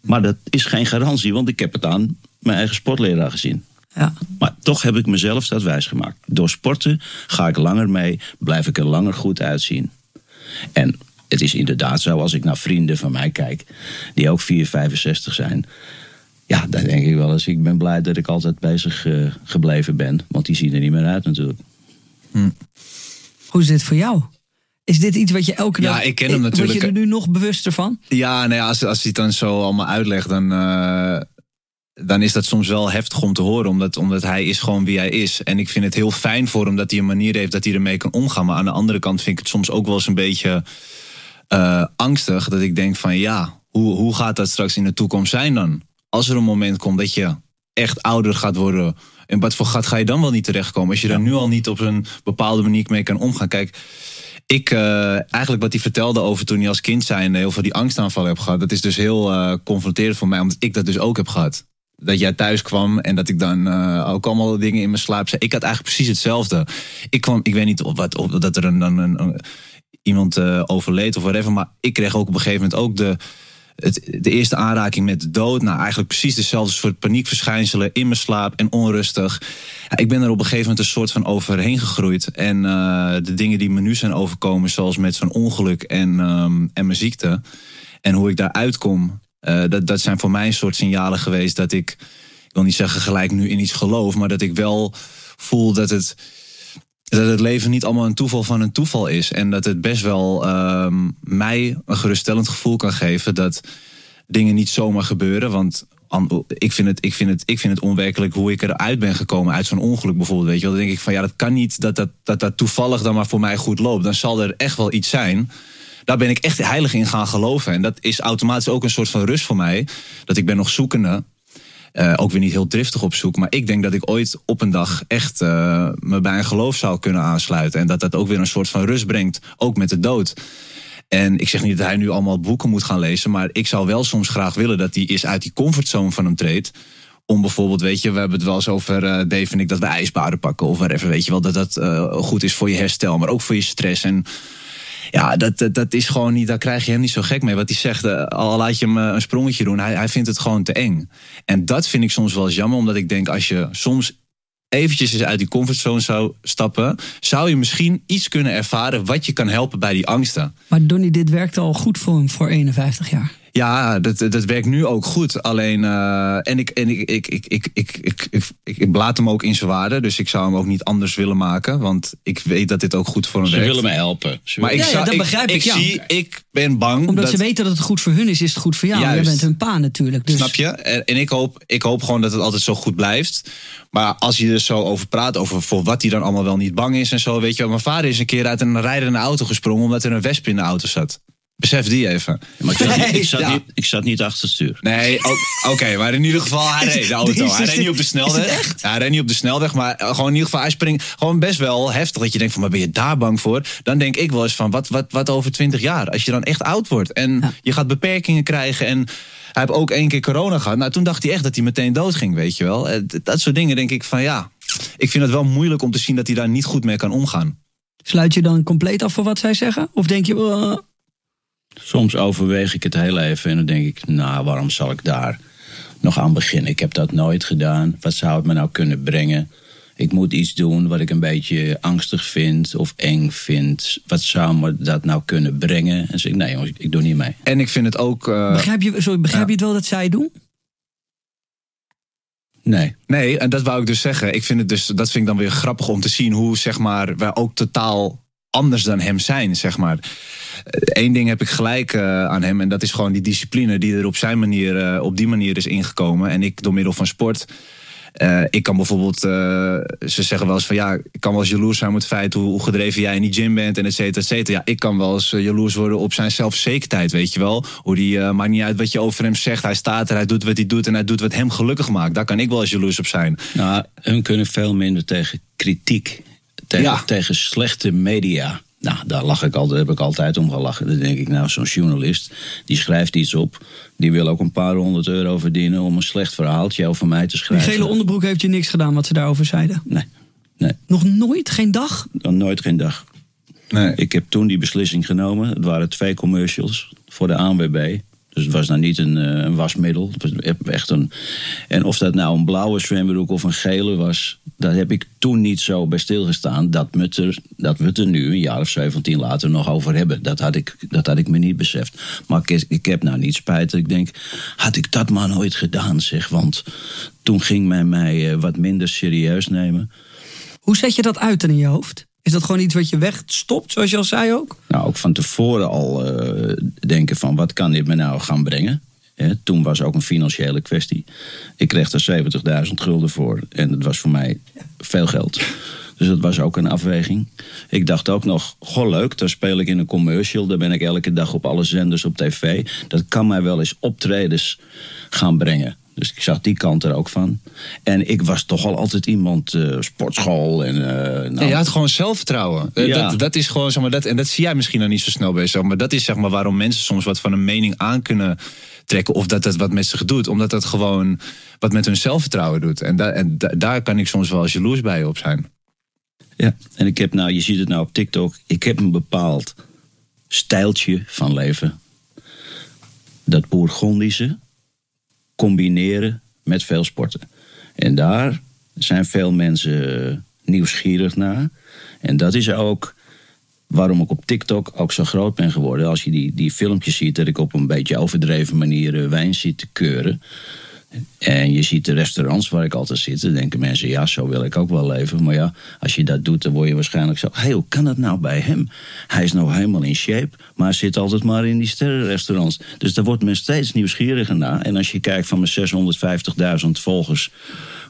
Maar dat is geen garantie, want ik heb het aan mijn eigen sportleraar gezien. Ja. Maar toch heb ik mezelf dat wijsgemaakt. Door sporten ga ik langer mee, blijf ik er langer goed uitzien. En het is inderdaad zo, als ik naar vrienden van mij kijk, die ook 4, 65 zijn. Ja, dan denk ik wel eens, ik ben blij dat ik altijd bezig eh, gebleven ben. Want die zien er niet meer uit natuurlijk. Hoe is dit voor jou? Is dit iets wat je elke Ja, dag... ik ken hem natuurlijk. Word je er nu nog bewuster van? Ja, nou ja, als, als hij het dan zo allemaal uitlegt, dan, eh, dan is dat soms wel heftig om te horen. Omdat, omdat hij is gewoon wie hij is. En ik vind het heel fijn voor hem dat hij een manier heeft dat hij ermee kan omgaan. Maar aan de andere kant vind ik het soms ook wel eens een beetje eh, angstig. Dat ik denk van ja, hoe, hoe gaat dat straks in de toekomst zijn dan? Als er een moment komt dat je echt ouder gaat worden. En wat voor gat ga je dan wel niet terechtkomen? Als je daar nu al niet op een bepaalde manier mee kan omgaan. Kijk, ik, eh, eigenlijk wat hij vertelde over toen hij als kind zijn heel veel die angstaanvallen heb gehad. Dat is dus heel eh, confronterend voor mij, omdat ik dat dus ook heb gehad. Dat jij thuis kwam en dat ik dan eh, ook allemaal dingen in mijn slaap zei. Ik had eigenlijk precies hetzelfde. Ik kwam, ik weet niet of, wat, of dat er een, een, iemand eh, overleed of whatever. Maar ik kreeg ook op een gegeven moment ook de, het, de eerste aanraking met de dood. Nou, eigenlijk precies dezelfde soort paniekverschijnselen in mijn slaap en onrustig. Ik ben er op een gegeven moment een soort van overheen gegroeid. En uh, de dingen die me nu zijn overkomen, zoals met zo'n ongeluk en, um, en mijn ziekte. En hoe ik daaruit kom, uh, dat, dat zijn voor mij een soort signalen geweest dat ik, ik wil niet zeggen gelijk nu in iets geloof, maar dat ik wel voel dat het dat het leven niet allemaal een toeval van een toeval is. En dat het best wel um, mij een geruststellend gevoel kan geven dat dingen niet zomaar gebeuren. Want ik vind, het, ik, vind het, ik vind het onwerkelijk hoe ik eruit ben gekomen uit zo'n ongeluk bijvoorbeeld. Weet je wel. Dan denk ik van ja, dat kan niet dat dat, dat dat toevallig dan maar voor mij goed loopt. Dan zal er echt wel iets zijn. Daar ben ik echt heilig in gaan geloven. En dat is automatisch ook een soort van rust voor mij. Dat ik ben nog zoekende. Uh, ook weer niet heel driftig op zoek. Maar ik denk dat ik ooit op een dag echt uh, me bij een geloof zou kunnen aansluiten. En dat dat ook weer een soort van rust brengt. Ook met de dood. En ik zeg niet dat hij nu allemaal boeken moet gaan lezen. Maar ik zou wel soms graag willen dat hij eens uit die comfortzone van hem treedt. Om bijvoorbeeld, weet je, we hebben het wel eens over uh, Dave en ik dat we ijsbaden pakken of whatever. Weet je wel, dat dat goed is voor je herstel, maar ook voor je stress. En ja, dat, dat, is gewoon niet, daar krijg je hem niet zo gek mee. Wat hij zegt, uh, al laat je hem een sprongetje doen, hij, hij vindt het gewoon te eng. En dat vind ik soms wel eens jammer, omdat ik denk als je soms eventjes eens uit die comfortzone zou stappen, zou je misschien iets kunnen ervaren wat je kan helpen bij die angsten. Maar Donnie, dit werkt al goed voor hem voor 51 jaar. Ja, dat, dat werkt nu ook goed. Alleen, uh, en ik, en ik, ik, ik, ik, ik, ik, ik, ik blaat hem ook in zijn waarde. Dus ik zou hem ook niet anders willen maken. Want ik weet dat dit ook goed voor hem werkt. Ze willen me helpen. Ze maar ik, zou, dat ik, begrijp ik, ik, ja. zie, ik ben bang. Omdat dat, ze weten dat het goed voor hun is, is het goed voor jou. Juist. Jij bent hun pa natuurlijk. Dus... Snap je? En, en ik, hoop, ik hoop gewoon dat het altijd zo goed blijft. Maar als je er zo over praat, over voor wat hij dan allemaal wel niet bang is en zo. Weet je, wel, mijn vader is een keer uit een rijdende auto gesprongen omdat er een wesp in de auto zat. Besef die even. Maar ik zat, niet, ik zat, Ja. niet, ik zat niet achter het stuur. Nee, oké, maar in ieder geval, hij reed de auto. Hij reed niet op de snelweg. Ja, hij reed niet op de snelweg, maar eh, gewoon in ieder geval, hij springt gewoon best wel heftig. Dat je denkt van, maar ben je daar bang voor? Dan denk ik wel eens van, wat, wat, wat over twintig jaar? Als je dan echt oud wordt en Ja. je gaat beperkingen krijgen en... Hij heeft ook één keer corona gehad. Nou, toen dacht hij echt dat hij meteen doodging, weet je wel. Eh, d- Dat soort dingen denk ik van, ja... Ik vind het wel moeilijk om te zien dat hij daar niet goed mee kan omgaan. Sluit je dan compleet af voor wat zij zeggen? Of denk je, uh, Soms overweeg ik het heel even en dan denk ik, nou, waarom zal ik daar nog aan beginnen? Ik heb dat nooit gedaan. Wat zou het me nou kunnen brengen? Ik moet iets doen wat ik een beetje angstig vind of eng vind. Wat zou me dat nou kunnen brengen? En dan zeg ik, nee jongens, ik doe niet mee. En ik vind het ook... eh, begrijp, je, sorry, begrijp ja. je het wel dat zij doen? Nee. Nee, en dat wou ik dus zeggen. Ik vind het dus, dat vind ik dan weer grappig om te zien hoe zeg maar, wij ook totaal anders dan hem zijn, zeg maar. Eén ding heb ik gelijk eh, aan hem en dat is gewoon die discipline die er op zijn manier, eh, op die manier is ingekomen. En ik door middel van sport. eh, ik kan bijvoorbeeld, eh, ze zeggen wel eens van ja, ik kan wel eens jaloers zijn op het feit hoe, gedreven jij in die gym bent en et cetera, et cetera. Ja, ik kan wel eens eh, jaloers worden op zijn zelfverzekerdheid, weet je wel. Hoe die, eh, maakt niet uit wat je over hem zegt, hij staat er, hij doet wat hij doet en hij doet wat hem gelukkig maakt. Daar kan ik wel eens jaloers op zijn. Nou, hun kunnen veel minder tegen kritiek, tegen, Ja. tegen slechte media. Nou, daar lach ik altijd, heb ik altijd om gelachen. Dan denk ik, nou, zo'n journalist, die schrijft iets op. Die wil ook een paar honderd euro verdienen om een slecht verhaaltje over mij te Die schrijven. gele onderbroek heeft je niks gedaan wat ze daarover zeiden. Nee, nee, Nog nooit? Geen dag? dan nooit geen dag. Nee. Ik heb toen die beslissing genomen. Het waren twee commercials voor de ANWB. Dus het was nou niet een, eh, een wasmiddel. Het was echt een, en of dat nou een blauwe zwembroek of een gele was... daar heb ik toen niet zo bij stilgestaan... dat, het er, dat we het er nu, een jaar of 17 later, nog over hebben. Dat had ik, dat had ik me niet beseft. Maar ik, ik heb nou niet spijt. Ik denk, had ik dat maar nooit gedaan, zeg. Want toen ging men mij eh, wat minder serieus nemen. Hoe zet je dat uit in je hoofd? Is dat gewoon iets wat je wegstopt, zoals je al zei ook? Nou, ook van tevoren al eh, denken van wat kan dit me nou gaan brengen. Toen was ook een financiële kwestie. Ik kreeg er 70.000 gulden voor en dat was voor mij veel geld. Dus dat was ook een afweging. Ik dacht ook nog, goh leuk, daar speel ik in een commercial. Daar ben ik elke dag op alle zenders op tv. Dat kan mij wel eens optredens gaan brengen. Dus ik zag die kant er ook van. En ik was toch al altijd iemand, eh, sportschool en... eh, nou, Ja, je had gewoon zelfvertrouwen. Eh, Ja. Dat, dat is gewoon, zeg maar, dat, en dat zie jij misschien nog niet zo snel bij. Maar dat is zeg maar waarom mensen soms wat van een mening aan kunnen trekken. Of dat het wat met zich doet. Omdat dat gewoon wat met hun zelfvertrouwen doet. En, da, en da- daar kan ik soms wel jaloers bij op zijn. Ja, en ik heb nou, je ziet het nou op TikTok, ik heb een bepaald stijltje van leven. dat Bourgondische combineren met veel sporten. En daar zijn veel mensen nieuwsgierig naar. En dat is ook waarom ik op TikTok ook zo groot ben geworden. Als je die, die filmpjes ziet dat ik op een beetje overdreven manier eh, wijn zit te keuren. En je ziet de restaurants waar ik altijd zit, dan denken mensen, ja, zo wil ik ook wel leven. Maar ja, als je dat doet, dan word je waarschijnlijk zo, hey, hoe kan dat nou bij hem? Hij is nou helemaal in shape, maar zit altijd maar in die sterrenrestaurants. Dus daar wordt men steeds nieuwsgieriger naar. En als je kijkt van mijn 650.000 volgers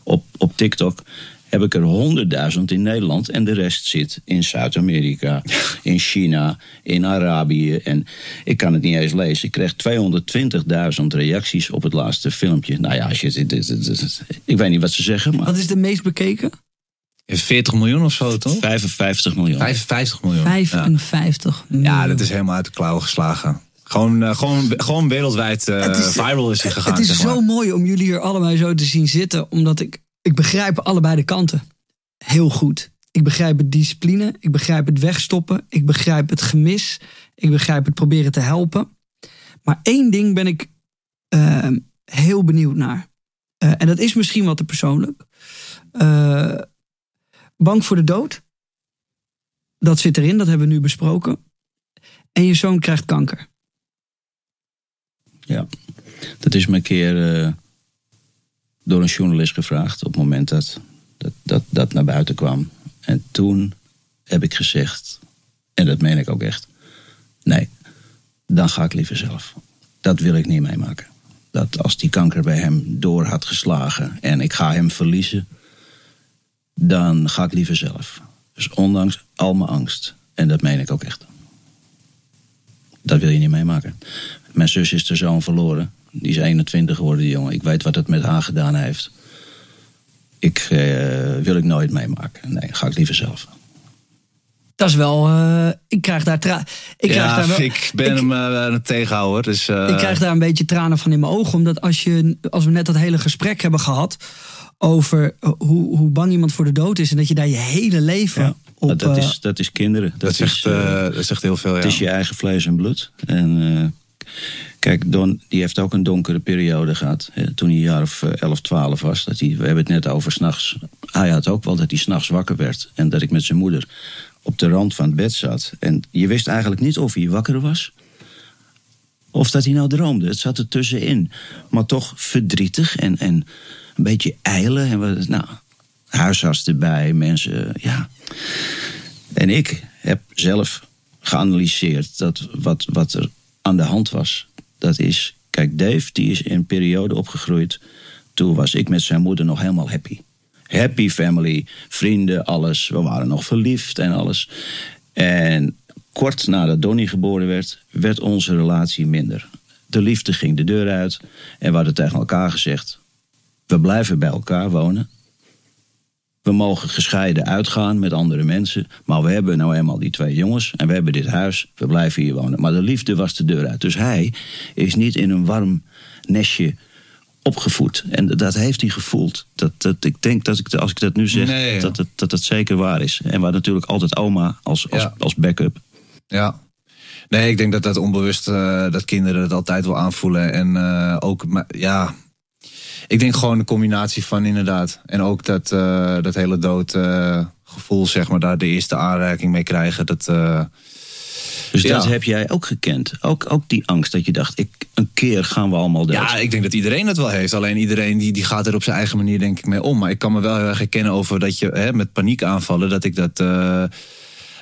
op, op TikTok, heb ik er 100.000 in Nederland en de rest zit in Zuid-Amerika, in China, in Arabië. En ik kan het niet eens lezen. Ik kreeg 220.000 reacties op het laatste filmpje. Nou ja, als je, ik weet niet wat ze zeggen. Maar... Wat is de meest bekeken? 40 miljoen of zo, toch? 55 miljoen. 55 miljoen. 55 ja. miljoen. Ja, dat is helemaal uit de klauwen geslagen. Gewoon, uh, gewoon, gewoon wereldwijd uh, is, viral is hij gegaan. Het is zo mooi om jullie hier allebei zo te zien zitten. Omdat ik ik begrijp allebei de kanten heel goed. Ik begrijp het discipline, ik begrijp het wegstoppen, ik begrijp het gemis, ik begrijp het proberen te helpen. Maar één ding ben ik uh, heel benieuwd naar. Uh, en dat is misschien wat te persoonlijk. Uh, bang voor de dood. Dat zit erin, dat hebben we nu besproken. En je zoon krijgt kanker. Ja, dat is me een keer door een journalist gevraagd op het moment dat dat, dat dat naar buiten kwam. En toen heb ik gezegd, en dat meen ik ook echt, nee, dan ga ik liever zelf. Dat wil ik niet meemaken. Dat als die kanker bij hem door had geslagen en ik ga hem verliezen, dan ga ik liever zelf. Dus ondanks al mijn angst, en dat meen ik ook echt. Dat wil je niet meemaken. Mijn zus is er zoon verloren. Die is 21 geworden, die jongen. Ik weet wat het met haar gedaan heeft. Ik eh, wil ik nooit meemaken. Nee, ga ik liever zelf. Dat is wel. Uh, ik krijg daar tranen. Ik, ja, daar wel, ik ben ik, hem uh, aan het tegenhouden. Dus, uh, ik krijg daar een beetje tranen van in mijn ogen. Omdat als, je, als we net dat hele gesprek hebben gehad. over hoe, hoe bang iemand voor de dood is. en dat je daar je hele leven. Ja, op, dat, is, dat is kinderen. Dat, dat, is, echt, dat is echt heel veel. Ja. Het is je eigen vlees en bloed. En Kijk, Don die heeft ook een donkere periode gehad. Hè, toen hij een jaar of 11, eh, 12 was. Dat hij, we hebben het net over s'nachts. Hij had ook wel dat hij s'nachts wakker werd. En dat ik met zijn moeder op de rand van het bed zat. En je wist eigenlijk niet of hij wakker was. Of dat hij nou droomde. Het zat er tussenin. Maar toch verdrietig en, en een beetje eilen. En we, nou, huisarts erbij, mensen, ja. En ik heb zelf geanalyseerd dat wat, wat er aan de hand was. Dat is, kijk, Dave die is in een periode opgegroeid. Toen was ik met zijn moeder nog helemaal happy. Happy family, vrienden, alles. We waren nog verliefd en alles. En kort nadat Donnie geboren werd, werd onze relatie minder. De liefde ging de deur uit en we hadden tegen elkaar gezegd: we blijven bij elkaar wonen. We mogen gescheiden uitgaan met andere mensen. Maar we hebben nou eenmaal die twee jongens. En we hebben dit huis. We blijven hier wonen. Maar de liefde was de deur uit. Dus hij is niet in een warm nestje opgevoed. En dat heeft hij gevoeld. Dat, dat, ik denk dat ik, als ik dat nu zeg, dat, dat het zeker waar is. En waar natuurlijk altijd oma als, als, als backup. Ja. Nee, ik denk dat dat onbewust, uh, dat kinderen het altijd wel aanvoelen. En uh, ook, maar, ja, ik denk gewoon een combinatie van inderdaad. En ook dat, uh, dat hele doodgevoel, uh, zeg maar, daar de eerste aanraking mee krijgen. Dat, uh, dus ja. dat heb jij ook gekend? Ook, ook die angst dat je dacht, ik, een keer gaan we allemaal dood? Ja, ik denk dat iedereen dat wel heeft. Alleen iedereen die, die gaat er op zijn eigen manier denk ik mee om. Maar ik kan me wel heel erg herkennen over dat je hè, met paniek aanvallen, dat ik dat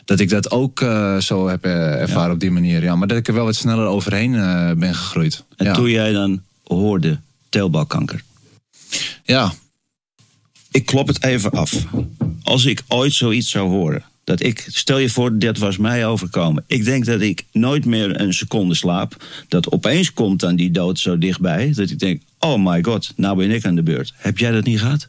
dat ik dat ook uh, zo heb ervaren ja. op die manier. Ja, maar dat ik er wel wat sneller overheen uh, ben gegroeid. En ja. toen jij dan hoorde teelbalkanker, ja. Ik klop het even af. Als ik ooit zoiets zou horen. Dat ik, stel je voor, dat was mij overkomen. Ik denk dat ik nooit meer een seconde slaap. Dat opeens komt dan die dood zo dichtbij. Dat ik denk, oh my god, nou ben ik aan de beurt. Heb jij dat niet gehad?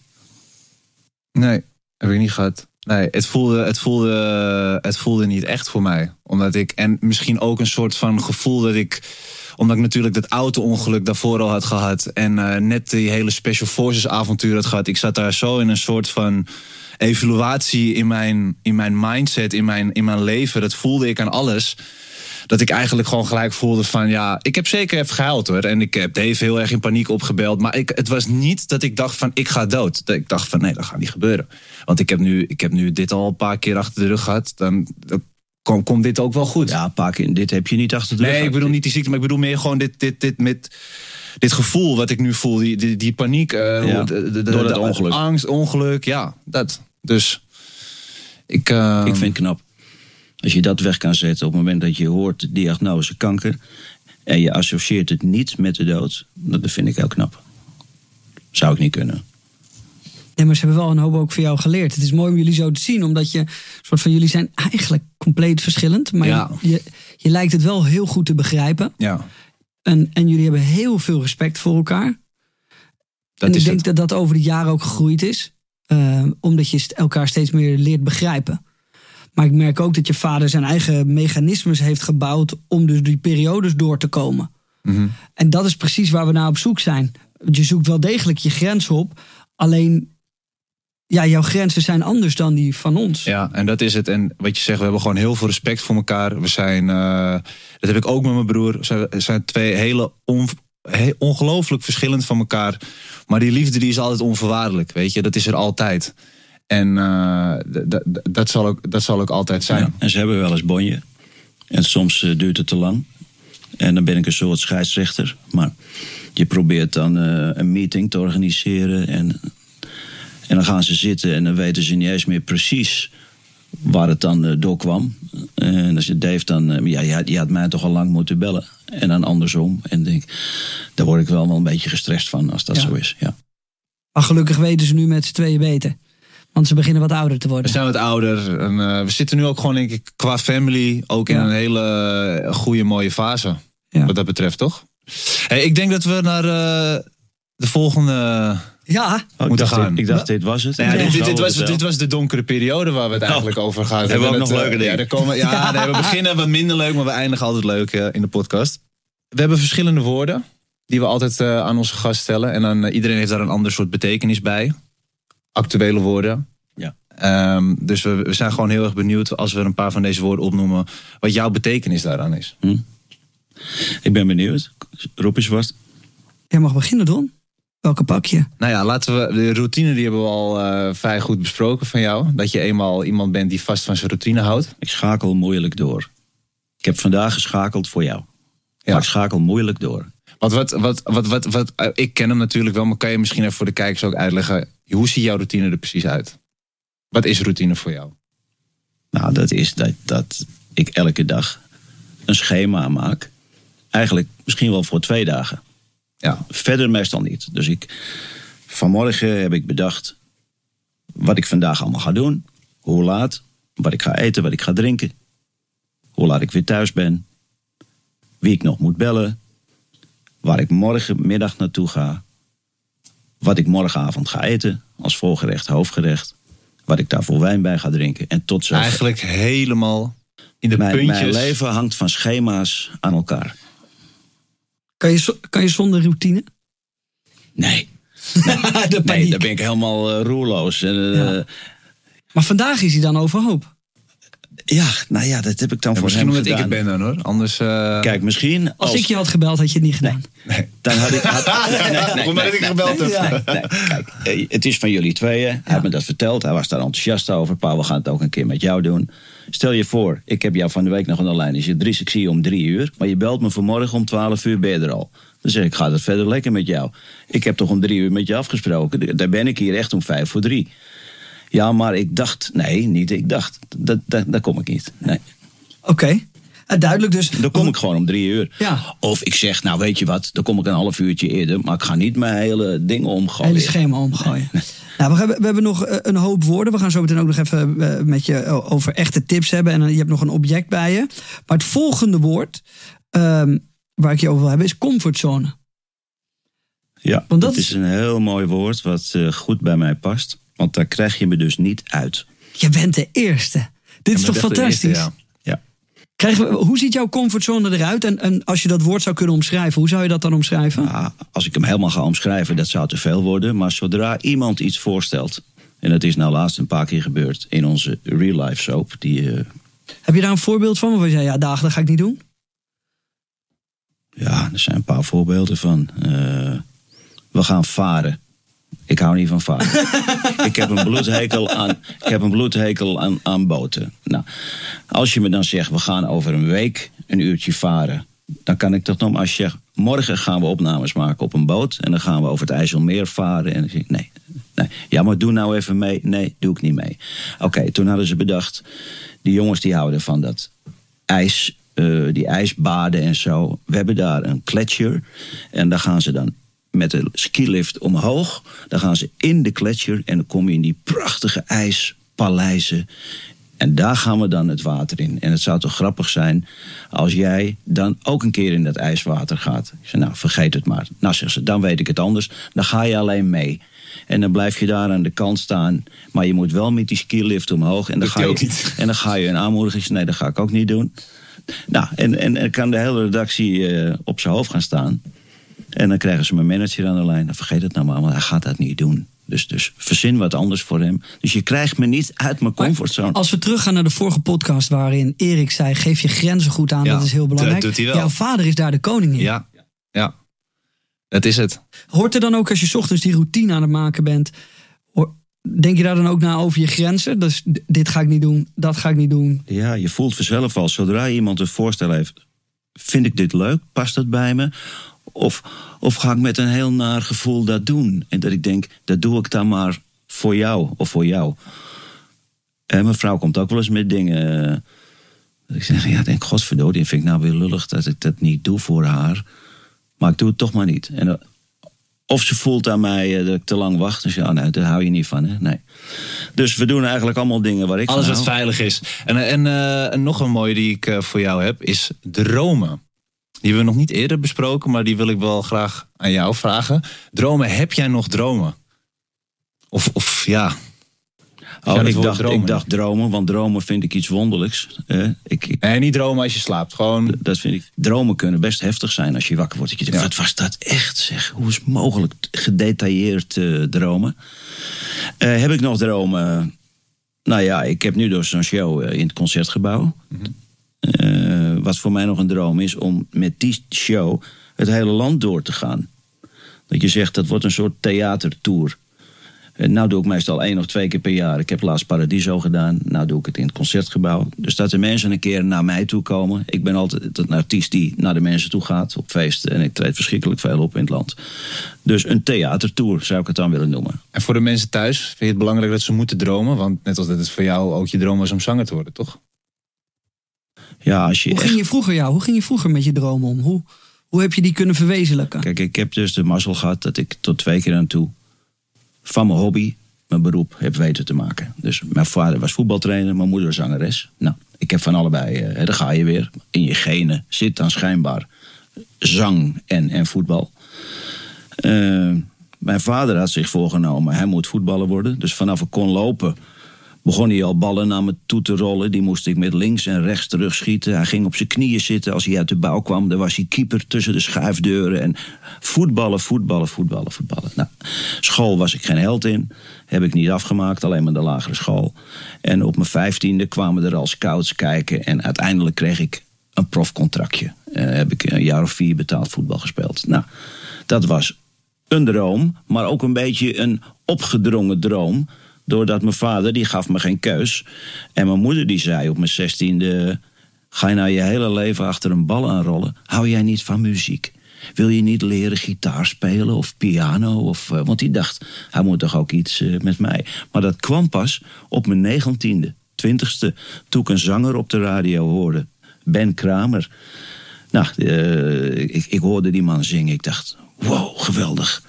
Nee, heb ik niet gehad. Nee, het voelde, het, voelde, het voelde niet echt voor mij. Omdat ik, en misschien ook een soort van gevoel dat ik omdat ik natuurlijk dat auto-ongeluk daarvoor al had gehad. En uh, net die hele Special Forces avontuur had gehad. Ik zat daar zo in een soort van evaluatie in mijn, in mijn mindset, in mijn, in mijn leven. Dat voelde ik aan alles. dat ik eigenlijk gewoon gelijk voelde van ja, ik heb zeker even gehuild hoor. En ik heb Dave heel erg in paniek opgebeld. Maar ik, het was niet dat ik dacht van ik ga dood. Ik dacht van nee, dat gaat niet gebeuren. Want ik heb nu, ik heb nu dit al een paar keer achter de rug gehad. Dan komt kom dit ook wel goed. Ja, paar keer. Dit heb je niet achter de rug nee, ik bedoel niet die ziekte, maar ik bedoel meer gewoon dit, dit, dit met dit gevoel wat ik nu voel. Die, die, die paniek. Ja, de, de, de- door het de ongeluk. Angst, ongeluk. Ja, dat. Dus ik... eh, Ik vind het knap. Als je dat weg kan zetten op het moment dat je hoort de diagnose kanker. en je associeert het niet met de dood. Dat vind ik heel knap. Zou ik niet kunnen. Nee, maar ze hebben wel een hoop ook voor jou geleerd. Het is mooi om jullie zo te zien, omdat je soort van jullie zijn eigenlijk compleet verschillend. Maar Ja. je, je lijkt het wel heel goed te begrijpen. ja, En, en jullie hebben heel veel respect voor elkaar. dat en ik denk het. dat dat over de jaren ook gegroeid is. eh, omdat je elkaar steeds meer leert begrijpen. Maar ik merk ook dat je vader zijn eigen mechanismes heeft gebouwd om dus die periodes door te komen. Mhm. En dat is precies waar we naar op zoek zijn. Je zoekt wel degelijk je grens op. Alleen, ja, jouw grenzen zijn anders dan die van ons. Ja, en dat is het. En wat je zegt, we hebben gewoon heel veel respect voor elkaar. We zijn, eh, dat heb ik ook met mijn broer. We zijn, we zijn twee hele on, he- ongelooflijk verschillend van elkaar. Maar die liefde die is altijd onvoorwaardelijk, weet je. Dat is er altijd. En eh, dat, zal ook, dat zal ook altijd zijn. Ja, en ze hebben wel eens bonje. En soms eh, duurt het te lang. En dan ben ik een soort scheidsrechter. Maar je probeert dan eh, een meeting te organiseren. En, en dan gaan ze zitten en dan weten ze niet eens meer precies waar het dan eh, door kwam. En dan zegt Dave dan, eh, ja, je had, je had mij toch al lang moeten bellen. En dan andersom. En denk, daar word ik wel wel een beetje gestrest van als dat Ja. zo is. Ja. Maar gelukkig weten ze nu met z'n tweeën beter. Want ze beginnen wat ouder te We worden. zijn wat ouder. En, eh, we zitten nu ook gewoon, denk ik, qua family... ook in een hele goede, mooie fase. Ja. Wat dat betreft, toch? Hey, ik denk dat we naar eh, de volgende... Ja, Oh, ik, Moeten dacht, gaan. dit- ik dacht, dit was het. Ja, dit, dit, dit was, dit was de donkere periode waar we het eigenlijk over gaan. Oh. Hebben we ook nog eh, leuke dingen? Ja, komen, ja, Nee, we beginnen wat minder leuk, maar we eindigen altijd leuk eh, in de podcast. We hebben verschillende woorden die we altijd eh, aan onze gast stellen. En dan, eh, iedereen heeft daar een ander soort betekenis bij. Actuele woorden. Ja. Ehm, dus we, we zijn gewoon heel erg benieuwd als we een paar van deze woorden opnoemen. Wat jouw betekenis daaraan is. Ik ben benieuwd. Rob is wat. jij mag beginnen, Don. Welke pak je? Nou ja, laten we. De routine die hebben we al eh, vrij goed besproken van jou. Dat je eenmaal iemand bent die vast van zijn routine houdt. Ik schakel moeilijk door. Ik heb vandaag geschakeld voor jou. Ja. Maar ik schakel moeilijk door. Want wat, wat, wat, wat, wat, eh, ik ken hem natuurlijk wel, maar kan je misschien even voor de kijkers ook uitleggen. Hoe ziet jouw routine er precies uit? Wat is routine voor jou? Nou, dat is dat, dat ik elke dag een schema maak. Eigenlijk misschien wel voor twee dagen. Ja, Verder meestal niet. Dus ik, vanmorgen heb ik bedacht wat ik vandaag allemaal ga doen. Hoe laat, wat ik ga eten, wat ik ga drinken. Hoe laat ik weer thuis ben. Wie ik nog moet bellen. Waar ik morgenmiddag naartoe ga. Wat ik morgenavond ga eten. Als voorgerecht, hoofdgerecht. Wat ik daar voor wijn bij ga drinken. En tot zo. eigenlijk helemaal in de mijn, puntjes. mijn leven hangt van schema's aan elkaar. Kan je, zo- kan je zonder routine? Nee. Nee, daar ben ik helemaal eh, roerloos. Eh, Ja. Maar vandaag is hij dan overhoop. Ja, nou ja, dat heb ik dan Ja, voor misschien hem omdat ik het ben dan hoor. Anders. eh, Kijk, misschien Als, als, ik je had gebeld, had je het niet gedaan. dan had ik... Had, nee, nee, Omdat ik gebeld heb. Ja. nee, kijk, eh, het is van jullie tweeën. Hij heeft me dat verteld. Hij was daar enthousiast over. Pa, we gaan het ook een keer met jou doen. Stel je voor, ik heb jou van de week nog aan de lijn. Is je drie, ik zie je om drie uur. Maar je belt me vanmorgen om twaalf uur, ben je er al. Dan zeg ik, gaat het verder lekker met jou? Ik heb toch om drie uur met je afgesproken? Daar ben ik hier echt om vijf voor drie. Ja, maar ik dacht... Nee, niet ik dacht. Dat, dat, daar kom ik niet. Nee. Oké. Eh, duidelijk dus. Dan kom ik gewoon om drie uur. Ja. Of ik zeg, nou weet je wat, dan kom ik een half uurtje eerder. Maar ik ga niet mijn hele dingen omgooien. hele schema omgooien. Nou, we, hebben, we hebben nog eh, een hoop woorden. We gaan zo meteen ook nog even eh, met je over echte tips hebben. En je hebt nog een object bij je. Maar het volgende woord ehm, waar ik je over wil hebben is comfortzone. Ja, Want dat, dat is een heel mooi woord wat goed bij mij past. Want daar krijg je me dus niet uit. Je bent de eerste. Dit is toch fantastisch? eerste, ja. Ja. We, hoe ziet jouw comfortzone eruit? En, en als je dat woord zou kunnen omschrijven, hoe zou je dat dan omschrijven? Ah, als ik hem helemaal ga omschrijven, dat zou te veel worden. Maar zodra iemand iets voorstelt. En dat is nou laatst een paar keer gebeurd in onze real life soap. Die, eh, Heb je daar een voorbeeld van? Waarvan je zei, ja, dagen, dat ga ik niet doen. Ja, er zijn een paar voorbeelden van. Eh, we gaan varen. Ik hou niet van varen. ik heb een bloedhekel aan, ik heb een bloedhekel aan, aan boten. Nou, als je me dan zegt, we gaan over een week een uurtje varen. Dan kan ik dat nog maar als je zegt, morgen gaan we opnames maken op een boot. En dan gaan we over het IJsselmeer varen. En dan zeg ik, nee, nee. Ja, maar doe nou even mee. Nee, doe ik niet mee. Oké, toen hadden ze bedacht, die jongens die houden van dat ijs, eh, die ijsbaden en zo. We hebben daar een gletsjer. En daar gaan ze dan met de skilift omhoog. Dan gaan ze in de gletsjer en dan kom je in die prachtige ijspaleizen. En daar gaan we dan het water in. En het zou toch grappig zijn als jij dan ook een keer in dat ijswater gaat. Ik zei, nou, vergeet het maar. Nou, zegt ze, dan weet ik het anders. Dan ga je alleen mee. En dan blijf je daar aan de kant staan. Maar je moet wel met die skilift omhoog. En dan, ga je, en dan ga je een aanmoediging. Nee, dat ga ik ook niet doen. Nou, en, en, en kan de hele redactie uh, op zijn hoofd gaan staan. En dan krijgen ze mijn manager aan de lijn. Dan vergeet het nou maar, want hij gaat dat niet doen. Dus, dus verzin wat anders voor hem. Dus je krijgt me niet uit mijn comfortzone. Als we teruggaan naar de vorige podcast waarin Erik zei: geef je grenzen goed aan, dat is heel belangrijk. Dat doet hij wel. Jouw vader is daar de koning in. Ja, ja. Dat is het. Hoort er dan ook als je ochtends die routine aan het maken bent, denk je daar dan ook na over je grenzen? Dus dit ga ik niet doen, dat ga ik niet doen. Ja, je voelt vanzelf al, zodra iemand een voorstel heeft, vind ik dit leuk? Past dat bij me? Of, of ga ik met een heel naar gevoel dat doen? En dat ik denk, dat doe ik dan maar voor jou of voor jou. En mijn vrouw komt ook wel eens met dingen. Dat ik zeg, ja, denk, godverdorie, vind ik nou weer lullig dat ik dat niet doe voor haar. Maar ik doe het toch maar niet. En, eh, of ze voelt aan mij eh, dat ik te lang wacht. Dus ja, nee, daar hou je niet van. Hè? Nee. Dus we doen eigenlijk allemaal dingen waar ik Alles wat veilig is. En, en, uh, en nog een mooie die ik voor jou heb, is dromen. Die hebben we nog niet eerder besproken, maar die wil ik wel graag aan jou vragen. Dromen, heb jij nog dromen? Of, of ja. Oh, ik dacht, dromen. ik dacht dromen, want dromen vind ik iets wonderlijks. Eh, ik, nee, niet dromen als je slaapt. Gewoon... Dat vind ik. Dromen kunnen best heftig zijn als je wakker wordt. Denkt, Wat was dat echt zeg? Hoe is het mogelijk gedetailleerd uh, dromen? Uh, heb ik nog dromen? Nou ja, ik heb nu dus zo'n show in het concertgebouw. Mm -hmm. Uh, wat voor mij nog een droom is om met die show het hele land door te gaan. Dat je zegt dat wordt een soort theatertour. Uh, nou doe ik meestal één of twee keer per jaar. Ik heb laatst Paradiso gedaan. Nou doe ik het in het concertgebouw. Dus dat de mensen een keer naar mij toe komen. Ik ben altijd een artiest die naar de mensen toe gaat op feesten. En ik treed verschrikkelijk veel op in het land. Dus een theatertour zou ik het dan willen noemen. En voor de mensen thuis vind je het belangrijk dat ze moeten dromen? Want net als dat het voor jou ook je droom was om zanger te worden, toch? Ja, als je hoe ging je vroeger, ja, hoe ging je vroeger met je dromen om? Hoe, hoe heb je die kunnen verwezenlijken? Kijk, ik heb dus de mazzel gehad dat ik tot twee keer aan toe van mijn hobby mijn beroep heb weten te maken. Dus mijn vader was voetbaltrainer, mijn moeder zangeres. Nou, ik heb van allebei, uh, daar ga je weer. In je genen zit dan schijnbaar zang en, en voetbal. Uh, mijn vader had zich voorgenomen, hij moet voetballer worden. Dus vanaf ik kon lopen begon hij al ballen naar me toe te rollen. Die moest ik met links en rechts terugschieten. Hij ging op zijn knieën zitten als hij uit de bouw kwam. Dan was hij keeper tussen de schuifdeuren. En voetballen, voetballen, voetballen, voetballen. Nou, school was ik geen held in. Heb ik niet afgemaakt, alleen maar de lagere school. En op mijn vijftiende kwamen er al scouts kijken. En uiteindelijk kreeg ik een profcontractje. Heb ik een jaar of vier betaald voetbal gespeeld. Nou, dat was een droom, maar ook een beetje een opgedrongen droom Doordat mijn vader, die gaf me geen keus. En mijn moeder die zei op mijn zestiende... Ga je nou je hele leven achter een bal aanrollen? Hou jij niet van muziek? Wil je niet leren gitaar spelen of piano? Of, uh, want die dacht, hij moet toch ook iets uh, met mij. Maar dat kwam pas op mijn negentiende, twintigste... toen ik een zanger op de radio hoorde. Ben Kramer. Nou, ik, ik hoorde die man zingen. Ik dacht, wow, geweldig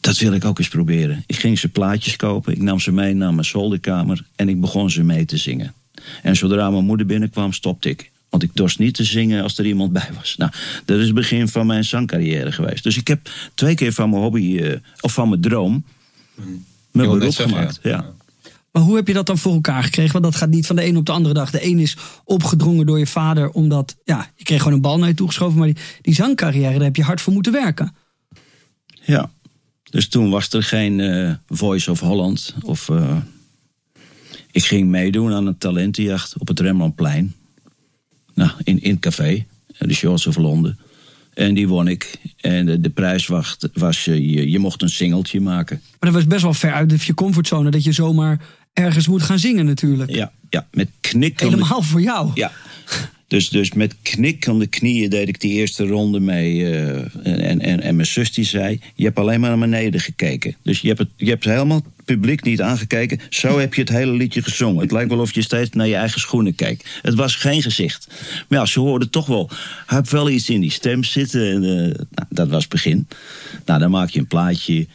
dat wil ik ook eens proberen. Ik ging ze plaatjes kopen, ik nam ze mee naar mijn zolderkamer en ik begon ze mee te zingen. En zodra mijn moeder binnenkwam, stopte ik. Want ik dorst niet te zingen als er iemand bij was. Nou, dat is het begin van mijn zangcarrière geweest. Dus ik heb twee keer van mijn hobby, uh, of van mijn droom, mijn beroep gemaakt. Ja. ja. Maar hoe heb je dat dan voor elkaar gekregen? Want dat gaat niet van de een op de andere dag. De een is opgedrongen door je vader, omdat ja, je kreeg gewoon een bal naar je toegeschoven. Maar die, die zangcarrière, daar heb je hard voor moeten werken. Ja, dus toen was er geen uh, Voice of Holland. Of, uh, ik ging meedoen aan een talentenjacht op het Rembrandtplein. Nou, in, in het café, de Shorts of Londen. En die won ik. En de, de prijs was, was eh, je, je mocht een singeltje maken. Maar dat was best wel ver uit je comfortzone. Dat je zomaar ergens moet gaan zingen natuurlijk. Ja, ja met knikken. Helemaal voor jou. Ja. Dus, dus met knikkende knieën deed ik die eerste ronde mee. eh, en, en, en mijn zus die zei: Je hebt alleen maar naar beneden gekeken. Dus je hebt, het, je hebt helemaal het publiek niet aangekeken. Zo heb je het hele liedje gezongen. Het lijkt wel of je steeds naar je eigen schoenen kijkt. Het was geen gezicht. Maar ja, ze hoorden toch wel. Heeft wel iets in die stem zitten. En, eh, nou, dat was het begin. Nou, dan maak je een plaatje.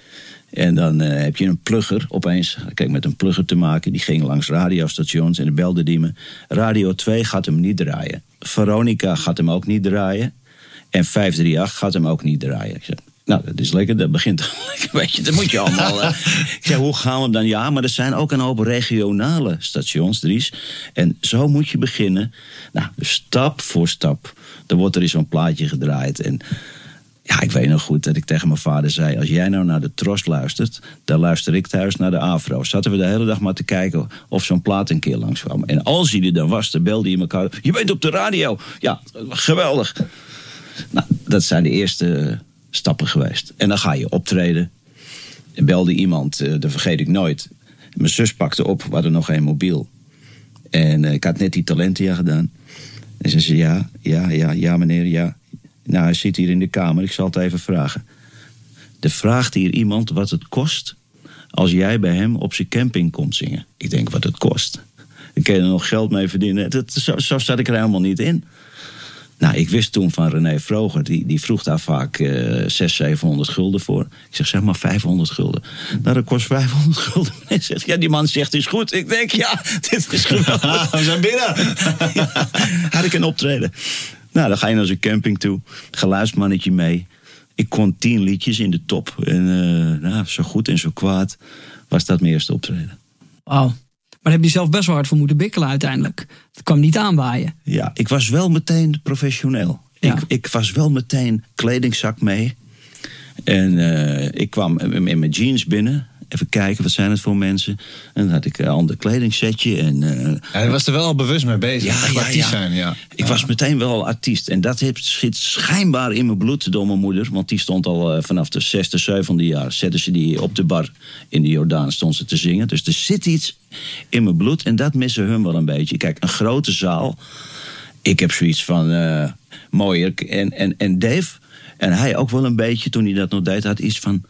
En dan eh, heb je een plugger opeens. Kijk, met een plugger te maken. Die ging langs radiostations en de belde die me. Radio 2 gaat hem niet draaien. Veronica gaat hem ook niet draaien. En 538 gaat hem ook niet draaien. Ik zeg, nou, dat is lekker. Dat begint lekker. Weet je, dat moet je allemaal. eh. Ik zeg, hoe gaan we dan? Ja, maar er zijn ook een hoop regionale stations, Dries. En zo moet je beginnen. Nou, dus stap voor stap. Dan wordt er eens zo'n plaatje gedraaid. En ja, ik weet nog goed dat ik tegen mijn vader zei: Als jij nou naar de Tros luistert, dan luister ik thuis naar de Afro. Zaten we de hele dag maar te kijken of zo'n plaat een keer langs kwam. En als hij er dan was, dan belde hij elkaar: Je bent op de radio. Ja, geweldig. Nou, dat zijn de eerste stappen geweest. En dan ga je optreden. En belde iemand, eh, dat vergeet ik nooit. Mijn zus pakte op, we hadden nog geen mobiel. En eh, ik had net die talentia gedaan. En ze zei: Ja, ja, ja, ja, meneer, ja. Nou, hij zit hier in de kamer, ik zal het even vragen. Er vraagt hier iemand wat het kost als jij bij hem op zijn camping komt zingen. Ik denk wat het kost. Ik kan er nog geld mee verdienen. Dat, zo, zo zat ik er helemaal niet in. Nou, ik wist toen van René Vroger, die, die vroeg daar vaak eh 600, 700 gulden voor. Ik zeg, zeg maar 500 gulden. Nou, dat kost 500 gulden. Hij zegt, ja, die man zegt, is goed. Ik denk, ja, dit is geweldig. We zijn binnen. Ja, had ik een optreden. Nou, dan ga je naar zo'n camping toe. Geluidsmannetje mee. Ik kon tien liedjes in de top. En eh, nou, zo goed en zo kwaad was dat mijn eerste optreden. Wauw. Maar daar heb je zelf best wel hard voor moeten bikkelen uiteindelijk. Het kwam niet aanwaaien. Ja, ik was wel meteen professioneel. Ja. Ik, ik was wel meteen kledingzak mee. En eh, ik kwam in mijn jeans binnen. Even kijken, wat zijn het voor mensen? En dan had ik een ander kledingsetje. En, eh, Hij was er wel al bewust mee bezig. Ja, ja, ja. zijn, ja. Ik was meteen wel artiest. En dat zit schijnbaar in mijn bloed door mijn moeder. Want die stond al eh, vanaf de zesde, zevende jaar. Zetten ze die op de bar in de Jordaan stond ze te zingen. Dus er zit iets in mijn bloed. En dat missen hun wel een beetje. Kijk, een grote zaal. Ik heb zoiets van eh mooier. En, en, en Dave, en hij ook wel een beetje toen hij dat nog deed, had iets van.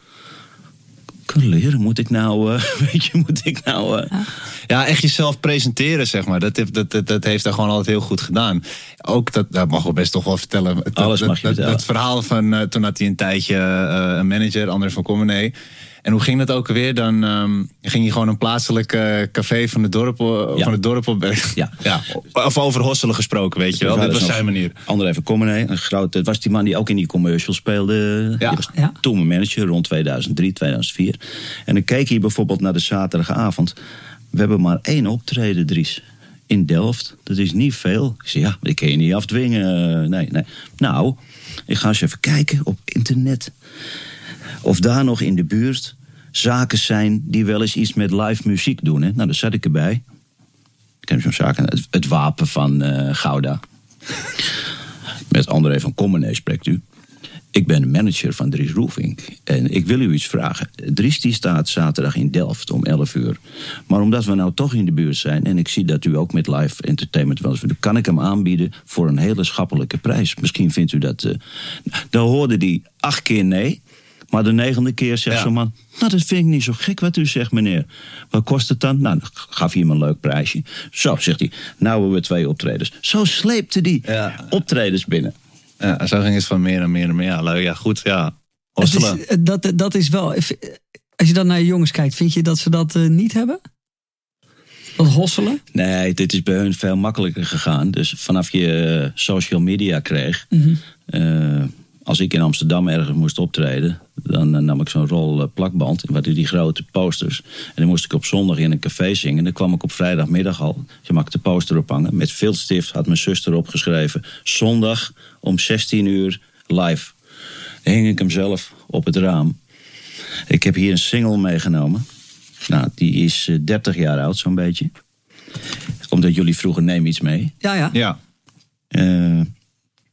Leren, moet ik nou, eh, weet je, moet ik nou. eh, Ja, echt jezelf presenteren, zeg maar. Dat, heeft- dat, dat, dat heeft hij gewoon altijd heel goed gedaan. Ook dat, dat mag we best toch wel vertellen. Het- Alles dat, mag je dat, vertellen. dat verhaal van eh, toen had hij een tijdje eh, een manager, André van Commenee. En hoe ging dat ook alweer? Dan ehm, ging hij gewoon een plaatselijk eh, café van het dorp, eh, Ja. van het dorp op. Ja. ja. Of over hosselen gesproken, weet je wel. Dit was zijn manier. André van Commenee, een groot, dat was die man die ook in die commercial speelde. Ja. Die was Ja. toen mijn manager, rond 2003, 2004. En dan keek hij bijvoorbeeld naar de zaterdagavond. We hebben maar één optreden, Dries. In Delft. Dat is niet veel. Ik zei, ja, maar die kun je niet afdwingen. Nee, nee. Nou, ik ga eens even kijken op internet. Of daar nog in de buurt zaken zijn die wel eens iets met live muziek doen. Nou, daar zat ik erbij. Ik heb zo'n zaak, het, het wapen van eh, Gouda. Met André van Commenee spreekt u. Ik ben manager van Dries Roefink. En ik wil u iets vragen. Dries die staat zaterdag in Delft om 11 uur. Maar omdat we nou toch in de buurt zijn... en ik zie dat u ook met live entertainment wel eens kan ik hem aanbieden voor een hele schappelijke prijs. Misschien vindt u dat... eh Dan hoorde hij acht keer nee... Maar de negende keer zegt Ja. zo'n man... Nou, dat vind ik niet zo gek wat u zegt, meneer. Wat kost het dan? Nou, dan gaf hij hem een leuk prijsje. Zo, zegt hij. Nou hebben we twee optredens. Zo sleepte die Ja. optredens binnen. Ja, zo ging het van meer en meer en meer. Ja, leuk. Ja, goed. Ja. Is, dat, dat is wel. Als je dan naar je jongens kijkt, vind je dat ze dat eh, niet hebben? Dat hosselen? Nee, dit is bij hun veel makkelijker gegaan. Dus vanaf je eh, social media kreeg... eh, als ik in Amsterdam ergens moest optreden... dan eh, nam ik zo'n rol eh, plakband. Wat die grote posters. En dan moest ik op zondag in een café zingen. Dan kwam ik op vrijdagmiddag al. Je mag de poster ophangen. Met viltstift had mijn zuster opgeschreven. Zondag om 16 uur live. Dan hing ik hem zelf op het raam. Ik heb hier een single meegenomen. Nou, die is eh, 30 jaar oud, zo'n beetje. Omdat jullie vroegen neem iets mee. Ja, ja. Ja. Eh,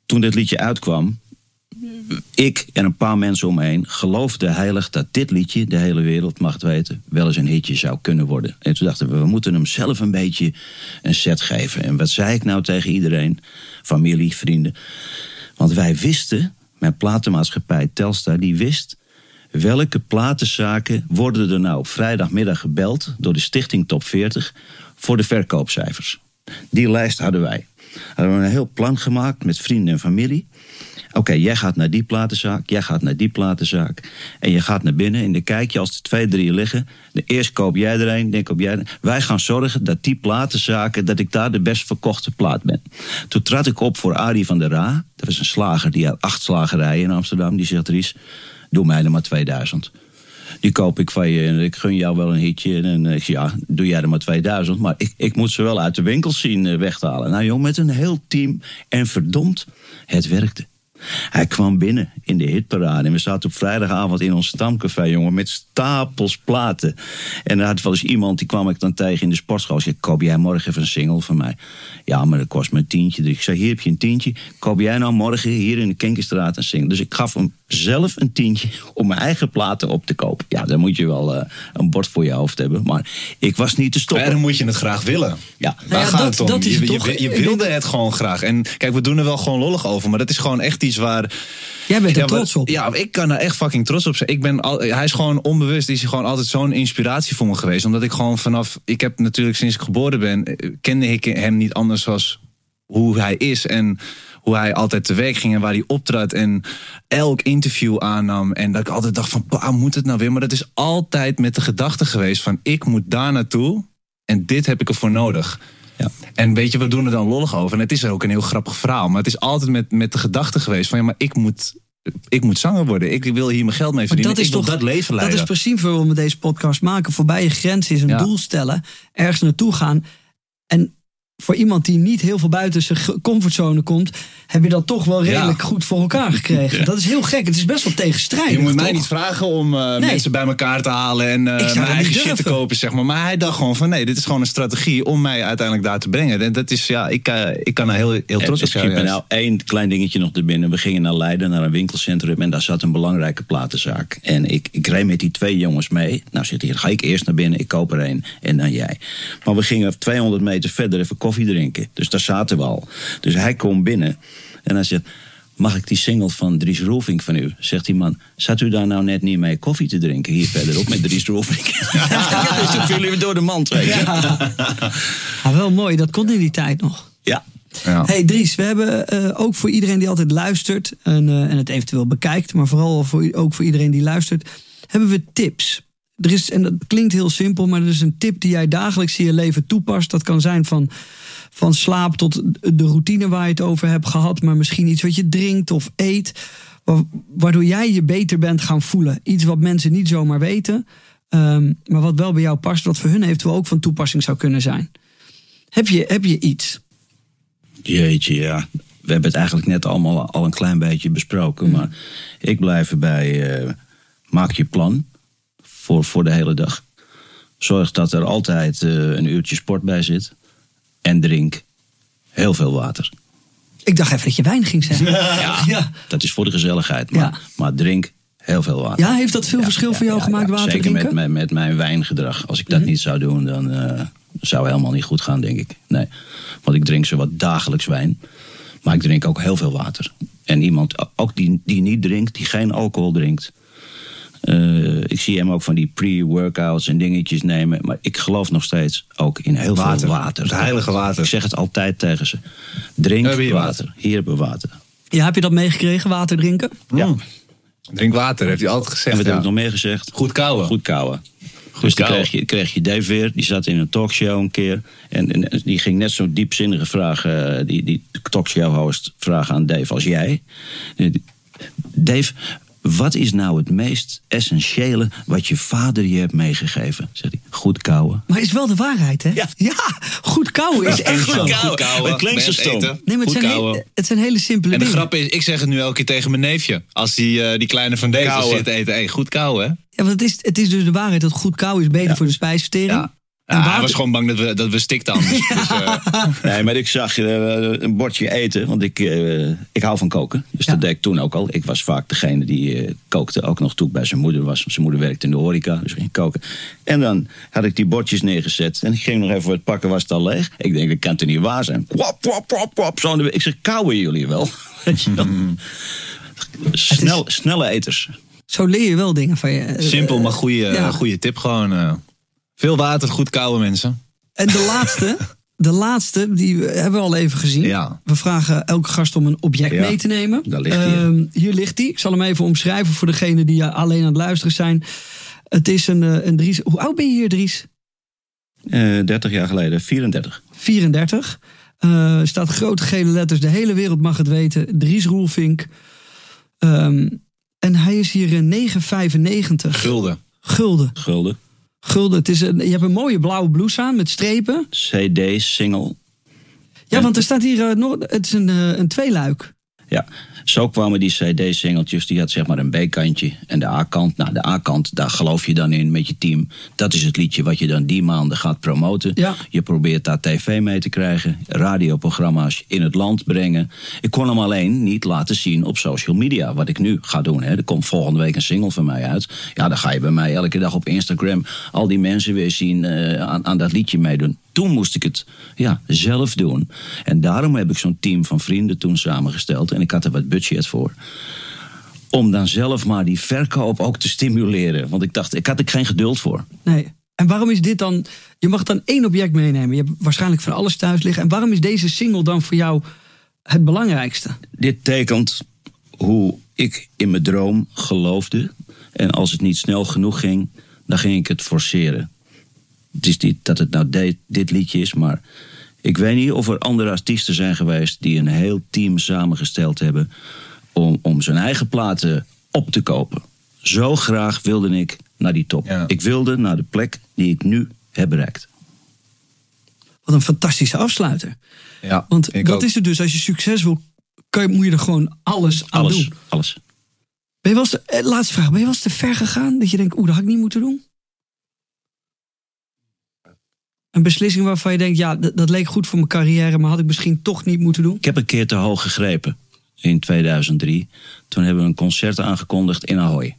toen dit liedje uitkwam, ik en een paar mensen om me heen geloofden heilig dat dit liedje, de hele wereld mag weten, wel eens een hitje zou kunnen worden. En toen dachten we, we moeten hem zelf een beetje een set geven. En wat zei ik nou tegen iedereen? Familie, vrienden. Want wij wisten, mijn platenmaatschappij Telstar, die wist welke platenzaken worden er nou vrijdagmiddag gebeld door de Stichting Top 40 voor de verkoopcijfers. Die lijst hadden wij. Hadden een heel plan gemaakt met vrienden en familie. Oké, jij gaat naar die platenzaak, jij gaat naar die platenzaak. En je gaat naar binnen en dan kijk je als er twee, drie liggen. De eerst koop jij er een, dan koop jij Wij gaan zorgen dat die platenzaken, dat ik daar de best verkochte plaat ben. Toen trad ik op voor Arie van der Ra. Dat was een slager, die had acht slagerijen in Amsterdam. Die zegt, Ries, doe mij er maar 2000. Die koop ik van je en ik gun jou wel een hitje. En ik zeg, ja, doe jij er maar 2000. Maar ik, ik moet ze wel uit de winkel zien eh, weghalen. Nou jong, met een heel team. En verdomd, het werkte. Hij kwam binnen in de hitparade. En we zaten op vrijdagavond in ons stamcafé, jongen, met stapels platen. En er had wel eens iemand, die kwam ik dan tegen in de sportschool. Ik zei, koop jij morgen even een single van mij? Ja, maar dat kost me een tientje. Dus ik zei, hier heb je een tientje. Koop jij nou morgen hier in de Kenkenstraat een single? Dus ik gaf hem zelf een tientje om mijn eigen platen op te kopen. Ja, dan moet je wel uh, een bord voor je hoofd hebben. Maar ik was niet te stoppen. Maar dan moet je het graag willen. Ja, Daar ja, gaat dat- het om. dat is je, toch? je wilde het gewoon graag. En kijk, we doen er wel gewoon lollig over. Maar dat is gewoon echt iets waar... Jij bent er Ja, trots op. Ja, ik kan er echt fucking trots op zijn. Ik ben al, hij is gewoon onbewust, is hij gewoon altijd zo'n inspiratie voor me geweest. Omdat ik gewoon vanaf, ik heb natuurlijk sinds ik geboren ben, eh, kende ik hem niet anders als hoe hij is. En hoe hij altijd te werk ging en waar hij optrad. En elk interview aannam. En dat ik altijd dacht van, pa, moet het nou weer? Maar dat is altijd met de gedachte geweest van, ik moet daar naartoe. En dit heb ik ervoor nodig. Ja. En weet je, we doen er dan lollig over. En het is ook een heel grappig verhaal. Maar het is altijd met, met de gedachte geweest van... ja, maar ik moet, ik moet zanger worden. Ik wil hier mijn geld mee verdienen. dat is ik wil toch dat leven Dat leiden. is precies waarom we deze podcast maken. Voorbij je grens is een Ja. doel stellen. Ergens naartoe gaan. En voor iemand die niet heel veel buiten zijn comfortzone komt, heb je dat toch wel redelijk goed voor elkaar gekregen. Dat is heel gek. Het is best wel tegenstrijdig. je moet mij toch? niet vragen om eh, mensen bij elkaar te halen en eh, Ik zou mijn eigen shit te kopen, zeg maar. Maar hij dacht gewoon van nee, dit is gewoon een strategie om mij uiteindelijk daar te brengen. En dat is, ja, ik, eh, ik kan er heel, heel trots op zijn. juist. nou één klein dingetje nog te binnen. We gingen naar Leiden, naar een winkelcentrum. En daar zat een belangrijke platenzaak. En ik, ik reed met die twee jongens mee. Nou zit hier, ga ik eerst naar binnen. Ik koop er één. En dan jij. Maar we gingen 200 meter verder even koffie drinken. Dus daar zaten we al. Dus hij komt binnen. En hij zegt... Mag ik die single van Dries Roelvink van u? Zegt die man, zat u daar nou net niet mee koffie te drinken? Hier verderop met Dries Roelvink. Ja, dus toen vielen we door de mand, weet je. Ja, wel mooi. Dat kon in die tijd nog. Ja. Ja. Hey Dries, we hebben eh, ook voor iedereen die altijd luistert en, eh, en het eventueel bekijkt, maar vooral voor, ook voor iedereen die luistert, hebben we tips. Er is, en dat klinkt heel simpel, maar er is een tip die jij dagelijks in je leven toepast. Dat kan zijn van, van slaap tot de routine waar je het over hebt gehad, maar misschien iets wat je drinkt of eet, wa- waardoor jij je beter bent gaan voelen. Iets wat mensen niet zomaar weten, ehm, maar wat wel bij jou past, wat voor hun eventueel ook van toepassing zou kunnen zijn. Heb je, heb je iets? Jeetje, ja. We hebben het eigenlijk net allemaal al een klein beetje besproken. Maar ik blijf erbij. eh, maak je plan voor, voor de hele dag. Zorg dat er altijd eh, een uurtje sport bij zit. En drink heel veel water. Ik dacht even dat je wijn ging zeggen. Ja, Ja. dat is voor de gezelligheid. Maar, Ja. maar drink heel veel water. Ja, heeft dat veel verschil voor jou gemaakt, water Zeker drinken? Mhm. met, met, mijn wijngedrag. Als ik dat niet zou doen, dan eh, zou het helemaal niet goed gaan, denk ik. Nee. Want ik drink zowat dagelijks wijn. Maar ik drink ook heel veel water. En iemand ook die, die niet drinkt, die geen alcohol drinkt. Eh, ik zie hem ook van die pre-workouts en dingetjes nemen. Maar ik geloof nog steeds ook in heel Water. veel water. Het heilige water. Ik zeg het altijd tegen ze. Drink hier water. Hier hebben we water. Ja, heb je dat meegekregen, water drinken? Ja. Mm. Drink water, heeft hij altijd En gezegd. heb ja. ik nog meer gezegd? Goed kouwen. Goed kouwen. dus toen kouwen. kreeg je, kreeg je Dave weer. Die zat in een talkshow een keer. En, en die ging net zo'n diepzinnige vraag... eh, die, die talkshow-host vragen aan Dave als jij. Eh, Dave, wat is nou het meest essentiële... wat je vader je hebt meegegeven? Zegt hij. Goed kouwen. Maar is wel de waarheid, hè? Ja. goed kouwen is echt zo. Goed Nee, kouwen. kouwen, Het klinkt zo stom. eten. maar het zijn, kouwen. he- het zijn hele simpele En de dingen. grap is, ik zeg het nu elke keer tegen mijn neefje. Als die, eh, die kleine van deze Kouwen. zit te eten. Hey, goed kouwen, hè? Ja, want het is, het is dus de waarheid dat goed kouwen is beter Ja. voor de spijsvertering. Ja. Ja, hij water- was gewoon bang dat we, dat we stikten anders. Dus, eh, Nee, maar ik zag eh, een bordje eten, want ik, eh, ik hou van koken. Dus Ja. dat deed ik toen ook al. Ik was vaak degene die eh, kookte, ook nog toen ik bij zijn moeder was. Zijn moeder werkte in de horeca, dus ging koken. En dan had ik die bordjes neergezet en ik ging nog even wat pakken, was het al leeg. Ik denk, dat kan toch niet waar zijn? Kwap, kwap, kwap, kwap. Zo de- ik zeg, kauwen jullie wel? Wel? Snel, snelle eters. Zo leer je wel dingen van je. simpel, maar goede, Ja. goede tip gewoon. Eh. veel water, goed koude mensen. En de laatste, de laatste, die hebben we al even gezien. Ja. We vragen elke gast om een object Ja, mee te nemen. daar ligt die, Ehm, hier ligt die. Ik zal hem even omschrijven voor degenen die eh, alleen aan het luisteren zijn. Het is een, eh, een Dries. Hoe oud ben je hier, Dries? Eh 30 jaar geleden, 34. 34. Eh, staat grote gele letters. De hele wereld mag het weten. Dries Roelvink. Ehm, en hij is hier in 9,95. Gulden. Gulden. Gulden. Gulden. Het is een, je hebt een mooie blauwe blouse aan met strepen. CD, single. Ja, want er staat hier eh, nog. Het is een, eh, een tweeluik. Ja, zo kwamen die CD-singeltjes. Die had zeg maar een B-kantje en de A-kant. Nou, de A-kant, daar geloof je dan in met je team. Dat is het liedje wat je dan die maanden gaat promoten. Ja. Je probeert daar tv mee te krijgen. Radioprogramma's in het land brengen. Ik kon hem alleen niet laten zien op social media. Wat ik nu ga doen. Hè. Er komt volgende week een single van mij uit. Ja, dan ga je bij mij elke dag op Instagram al die mensen weer zien eh, aan, aan dat liedje meedoen. Toen moest ik het ja, zelf doen. En daarom heb ik zo'n team van vrienden toen samengesteld. En ik had er wat budget voor. Om dan zelf maar die verkoop ook te stimuleren. Want ik dacht, ik had er geen geduld voor. Nee. En waarom is dit dan. Je mag dan één object meenemen. Je hebt waarschijnlijk van alles thuis liggen. En waarom is deze single dan voor jou het belangrijkste? Dit tekent hoe ik in mijn droom geloofde. En als het niet snel genoeg ging, dan ging ik het forceren. Het is niet dat het nou de- dit liedje is, maar ik weet niet of er andere artiesten zijn geweest die een heel team samengesteld hebben om, om zijn eigen platen op te kopen. Zo graag wilde ik naar die top. Ja. Ik wilde naar de plek die ik nu heb bereikt. Wat een fantastische afsluiter. Ja, Want dat ook. is het dus. Als je succes wil, kan je, moet je er gewoon alles aan Alles, doen. alles. Ben je wel eens eh, laatste vraag. Ben je wel eens te ver gegaan? Dat je denkt, oeh, dat had ik niet moeten doen? Een beslissing waarvan je denkt, ja, dat, leek goed voor mijn carrière, maar had ik misschien toch niet moeten doen? Ik heb een keer te hoog gegrepen in 2003. Toen hebben we een concert aangekondigd in Ahoy.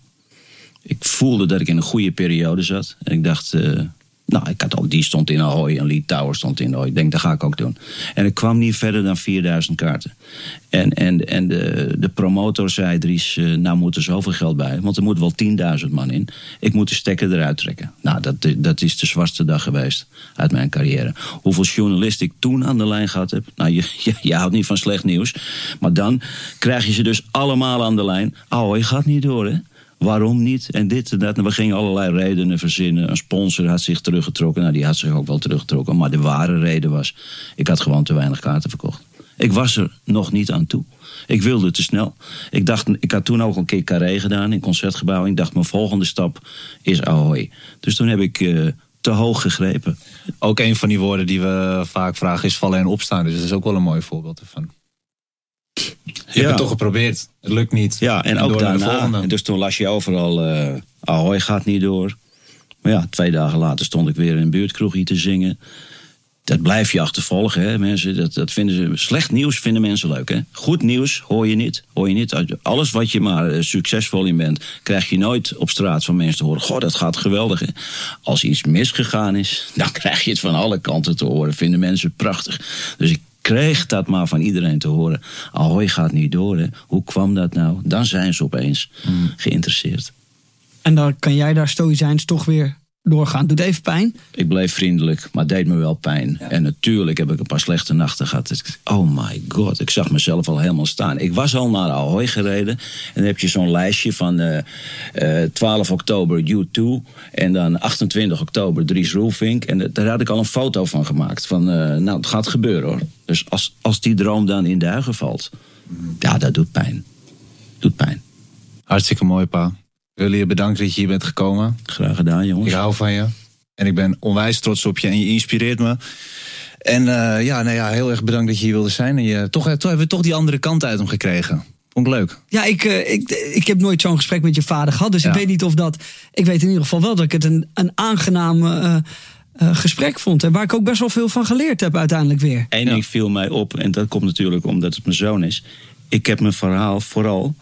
Ik voelde dat ik in een goede periode zat. En ik dacht, eh, nou, ik had ook die stond in Ahoy en Lee Tower stond in Ahoy. Ik denk, dat ga ik ook doen. En ik kwam niet verder dan 4000 kaarten. En, en, en de, de promotor zei, Dries, eh, nou moet er zoveel geld bij. Want er moet wel 10.000 man in. Ik moet de stekker eruit trekken. Nou, dat, dat is de zwartste dag geweest uit mijn carrière. Hoeveel journalisten ik toen aan de lijn gehad heb. Nou, je, je, je houdt niet van slecht nieuws. Maar dan krijg je ze dus allemaal aan de lijn. Je gaat niet door, hè? Waarom niet? En dit en dat. We gingen allerlei redenen verzinnen. Een sponsor had zich teruggetrokken. Nou, die had zich ook wel teruggetrokken. Maar de ware reden was... ik had gewoon te weinig kaarten verkocht. Ik was er nog niet aan toe. Ik wilde te snel. Ik, dacht, ik had toen ook een keer carré gedaan in Concertgebouw. Ik dacht, mijn volgende stap is Ahoy. Dus toen heb ik eh, te hoog gegrepen. Ook een van die woorden die we vaak vragen is vallen en opstaan. Dus dat is ook wel een mooi voorbeeld ervan. Je hebt het toch geprobeerd. Het lukt niet. Ja, en, ook daarna. Dus toen las je overal, eh Ahoy gaat niet door. Maar ja, twee dagen later stond ik weer in een buurtkroegje te zingen. Dat blijf je achtervolgen, hè, mensen. Dat, dat vinden ze, slecht nieuws vinden mensen leuk, hè. Goed nieuws hoor je niet. Hoor je niet. Alles wat je maar eh, succesvol in bent, krijg je nooit op straat van mensen te horen. Goh, dat gaat geweldig, hè. Als iets misgegaan is, dan krijg je het van alle kanten te horen. Vinden mensen prachtig. Dus ik kreeg dat maar van iedereen te horen. Ahoy gaat niet door, hè. Hoe kwam dat nou? Dan zijn ze opeens geïnteresseerd. En dan kan jij daar stoïcijns toch weer doorgaan. Doet even pijn. Ik bleef vriendelijk, maar het deed me wel pijn. En natuurlijk heb ik een paar slechte nachten gehad. Ik- Oh my god, ik zag mezelf al helemaal staan. Ik was al naar Ahoy gereden. En dan heb je zo'n lijstje van eh, eh, 12 oktober U2. En dan 28 oktober Dries Roelvink. En daar had ik al een foto van gemaakt. Van, eh, nou, het gaat gebeuren hoor. Dus als, als die droom dan in duigen valt. Ja, dat doet pijn. Doet pijn. Hartstikke mooi, pa. Ik wil je bedanken dat je hier bent gekomen. Graag gedaan, jongens. Ik hou van je. En ik ben onwijs trots op je en je inspireert me. En eh, ja, nou ja, heel erg bedankt dat je hier wilde zijn. En je, toch, toch hebben we toch die andere kant uit hem gekregen. Vond ik leuk. Ja, ik, eh, ik, ik heb nooit zo'n gesprek met je vader gehad. Dus ik weet niet of dat. Ik weet in ieder geval wel dat ik het een, een aangename eh, gesprek vond. En waar ik ook best wel veel van geleerd heb uiteindelijk weer. Eén ding viel mij op, en dat komt natuurlijk omdat het mijn zoon is. Ik heb mijn verhaal vooral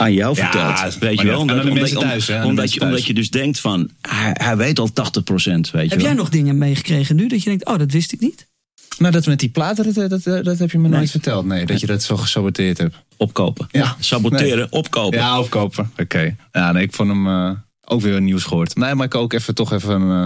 aan jou Ja, verteld. Weet je wel? omdat, omdat- thuis, hè, omdat, je, omdat je dus denkt van, hij, hij weet al 80% weet je Heb wel. jij nog dingen meegekregen nu dat je denkt, oh, dat wist ik niet? Nou, dat met die platen, dat, dat, dat heb je me Nee. nooit verteld. Nee, dat je dat zo gesaboteerd hebt. Opkopen. Ja. Saboteren, Nee. opkopen. Ja, opkopen. Oké. Ja, nee, ik vond hem eh, ook weer nieuws gehoord. Nee, maar ik ook even toch even... eh,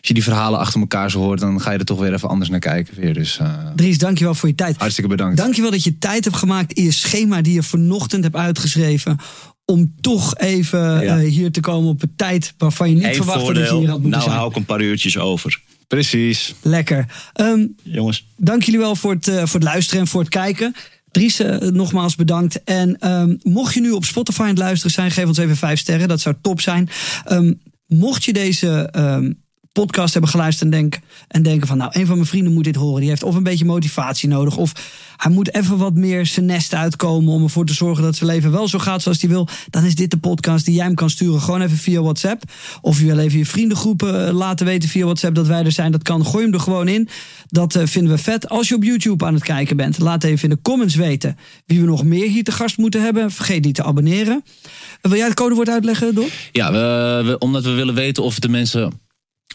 als je die verhalen achter elkaar zo hoort, dan ga je er toch weer even anders naar kijken. Weer. Dus eh, Dries, dankjewel voor je tijd. hartstikke bedankt. Dankjewel dat je tijd hebt gemaakt in je schema die je vanochtend hebt uitgeschreven. Om toch even Ja. eh, hier te komen op een tijd waarvan je niet Eén verwachtte dat je hier had moeten nou zijn. hou ik een paar uurtjes over. Precies. Lekker. Ehm, Jongens, dank jullie wel voor het, eh, voor het luisteren en voor het kijken. Dries, nogmaals bedankt. En ehm, mocht je nu op Spotify aan het luisteren zijn, geef ons even vijf sterren. Dat zou top zijn. Ehm, mocht je deze ehm, podcast hebben geluisterd en, denk, en denken van... nou, een van mijn vrienden moet dit horen. Die heeft of een beetje motivatie nodig... of hij moet even wat meer zijn nest uitkomen... om ervoor te zorgen dat zijn leven wel zo gaat zoals hij wil. Dan is dit de podcast die jij hem kan sturen. Gewoon even via WhatsApp. Of je wil even je vriendengroepen eh, laten weten via WhatsApp... dat wij er zijn. Dat kan. Gooi hem er gewoon in. Dat eh, vinden we vet. Als je op YouTube aan het kijken bent... laat even in de comments weten... wie we nog meer hier te gast moeten hebben. Vergeet niet te abonneren. Wil jij het codewoord uitleggen, Don? Ja, omdat we willen weten of de mensen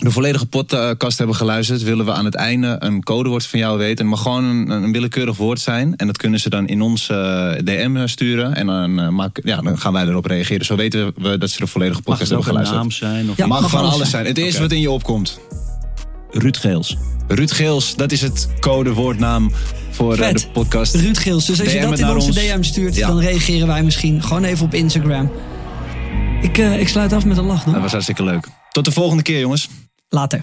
de volledige podcast hebben geluisterd, willen we aan het einde een codewoord van jou weten. Het mag gewoon een, een willekeurig woord zijn. En dat kunnen ze dan in ons eh, DM sturen. En dan, eh, maak- ja, dan gaan wij erop reageren. Zo weten we dat ze de volledige mag podcast het ook hebben een geluisterd. naam zijn? Of Ja. Mag, mag van alles zijn. zijn. Het eerste wat in je opkomt. Ruud Geels. Ruud Geels, dat is het codewoordnaam voor eh, Vet. de podcast. Ruud Geels. Dus als je DM dat in naar onze ons. DM stuurt, Ja. dan reageren wij misschien gewoon even op Instagram. Ik, eh, ik sluit af met een lach. Dat Don. was hartstikke leuk. Tot de volgende keer, jongens. Later.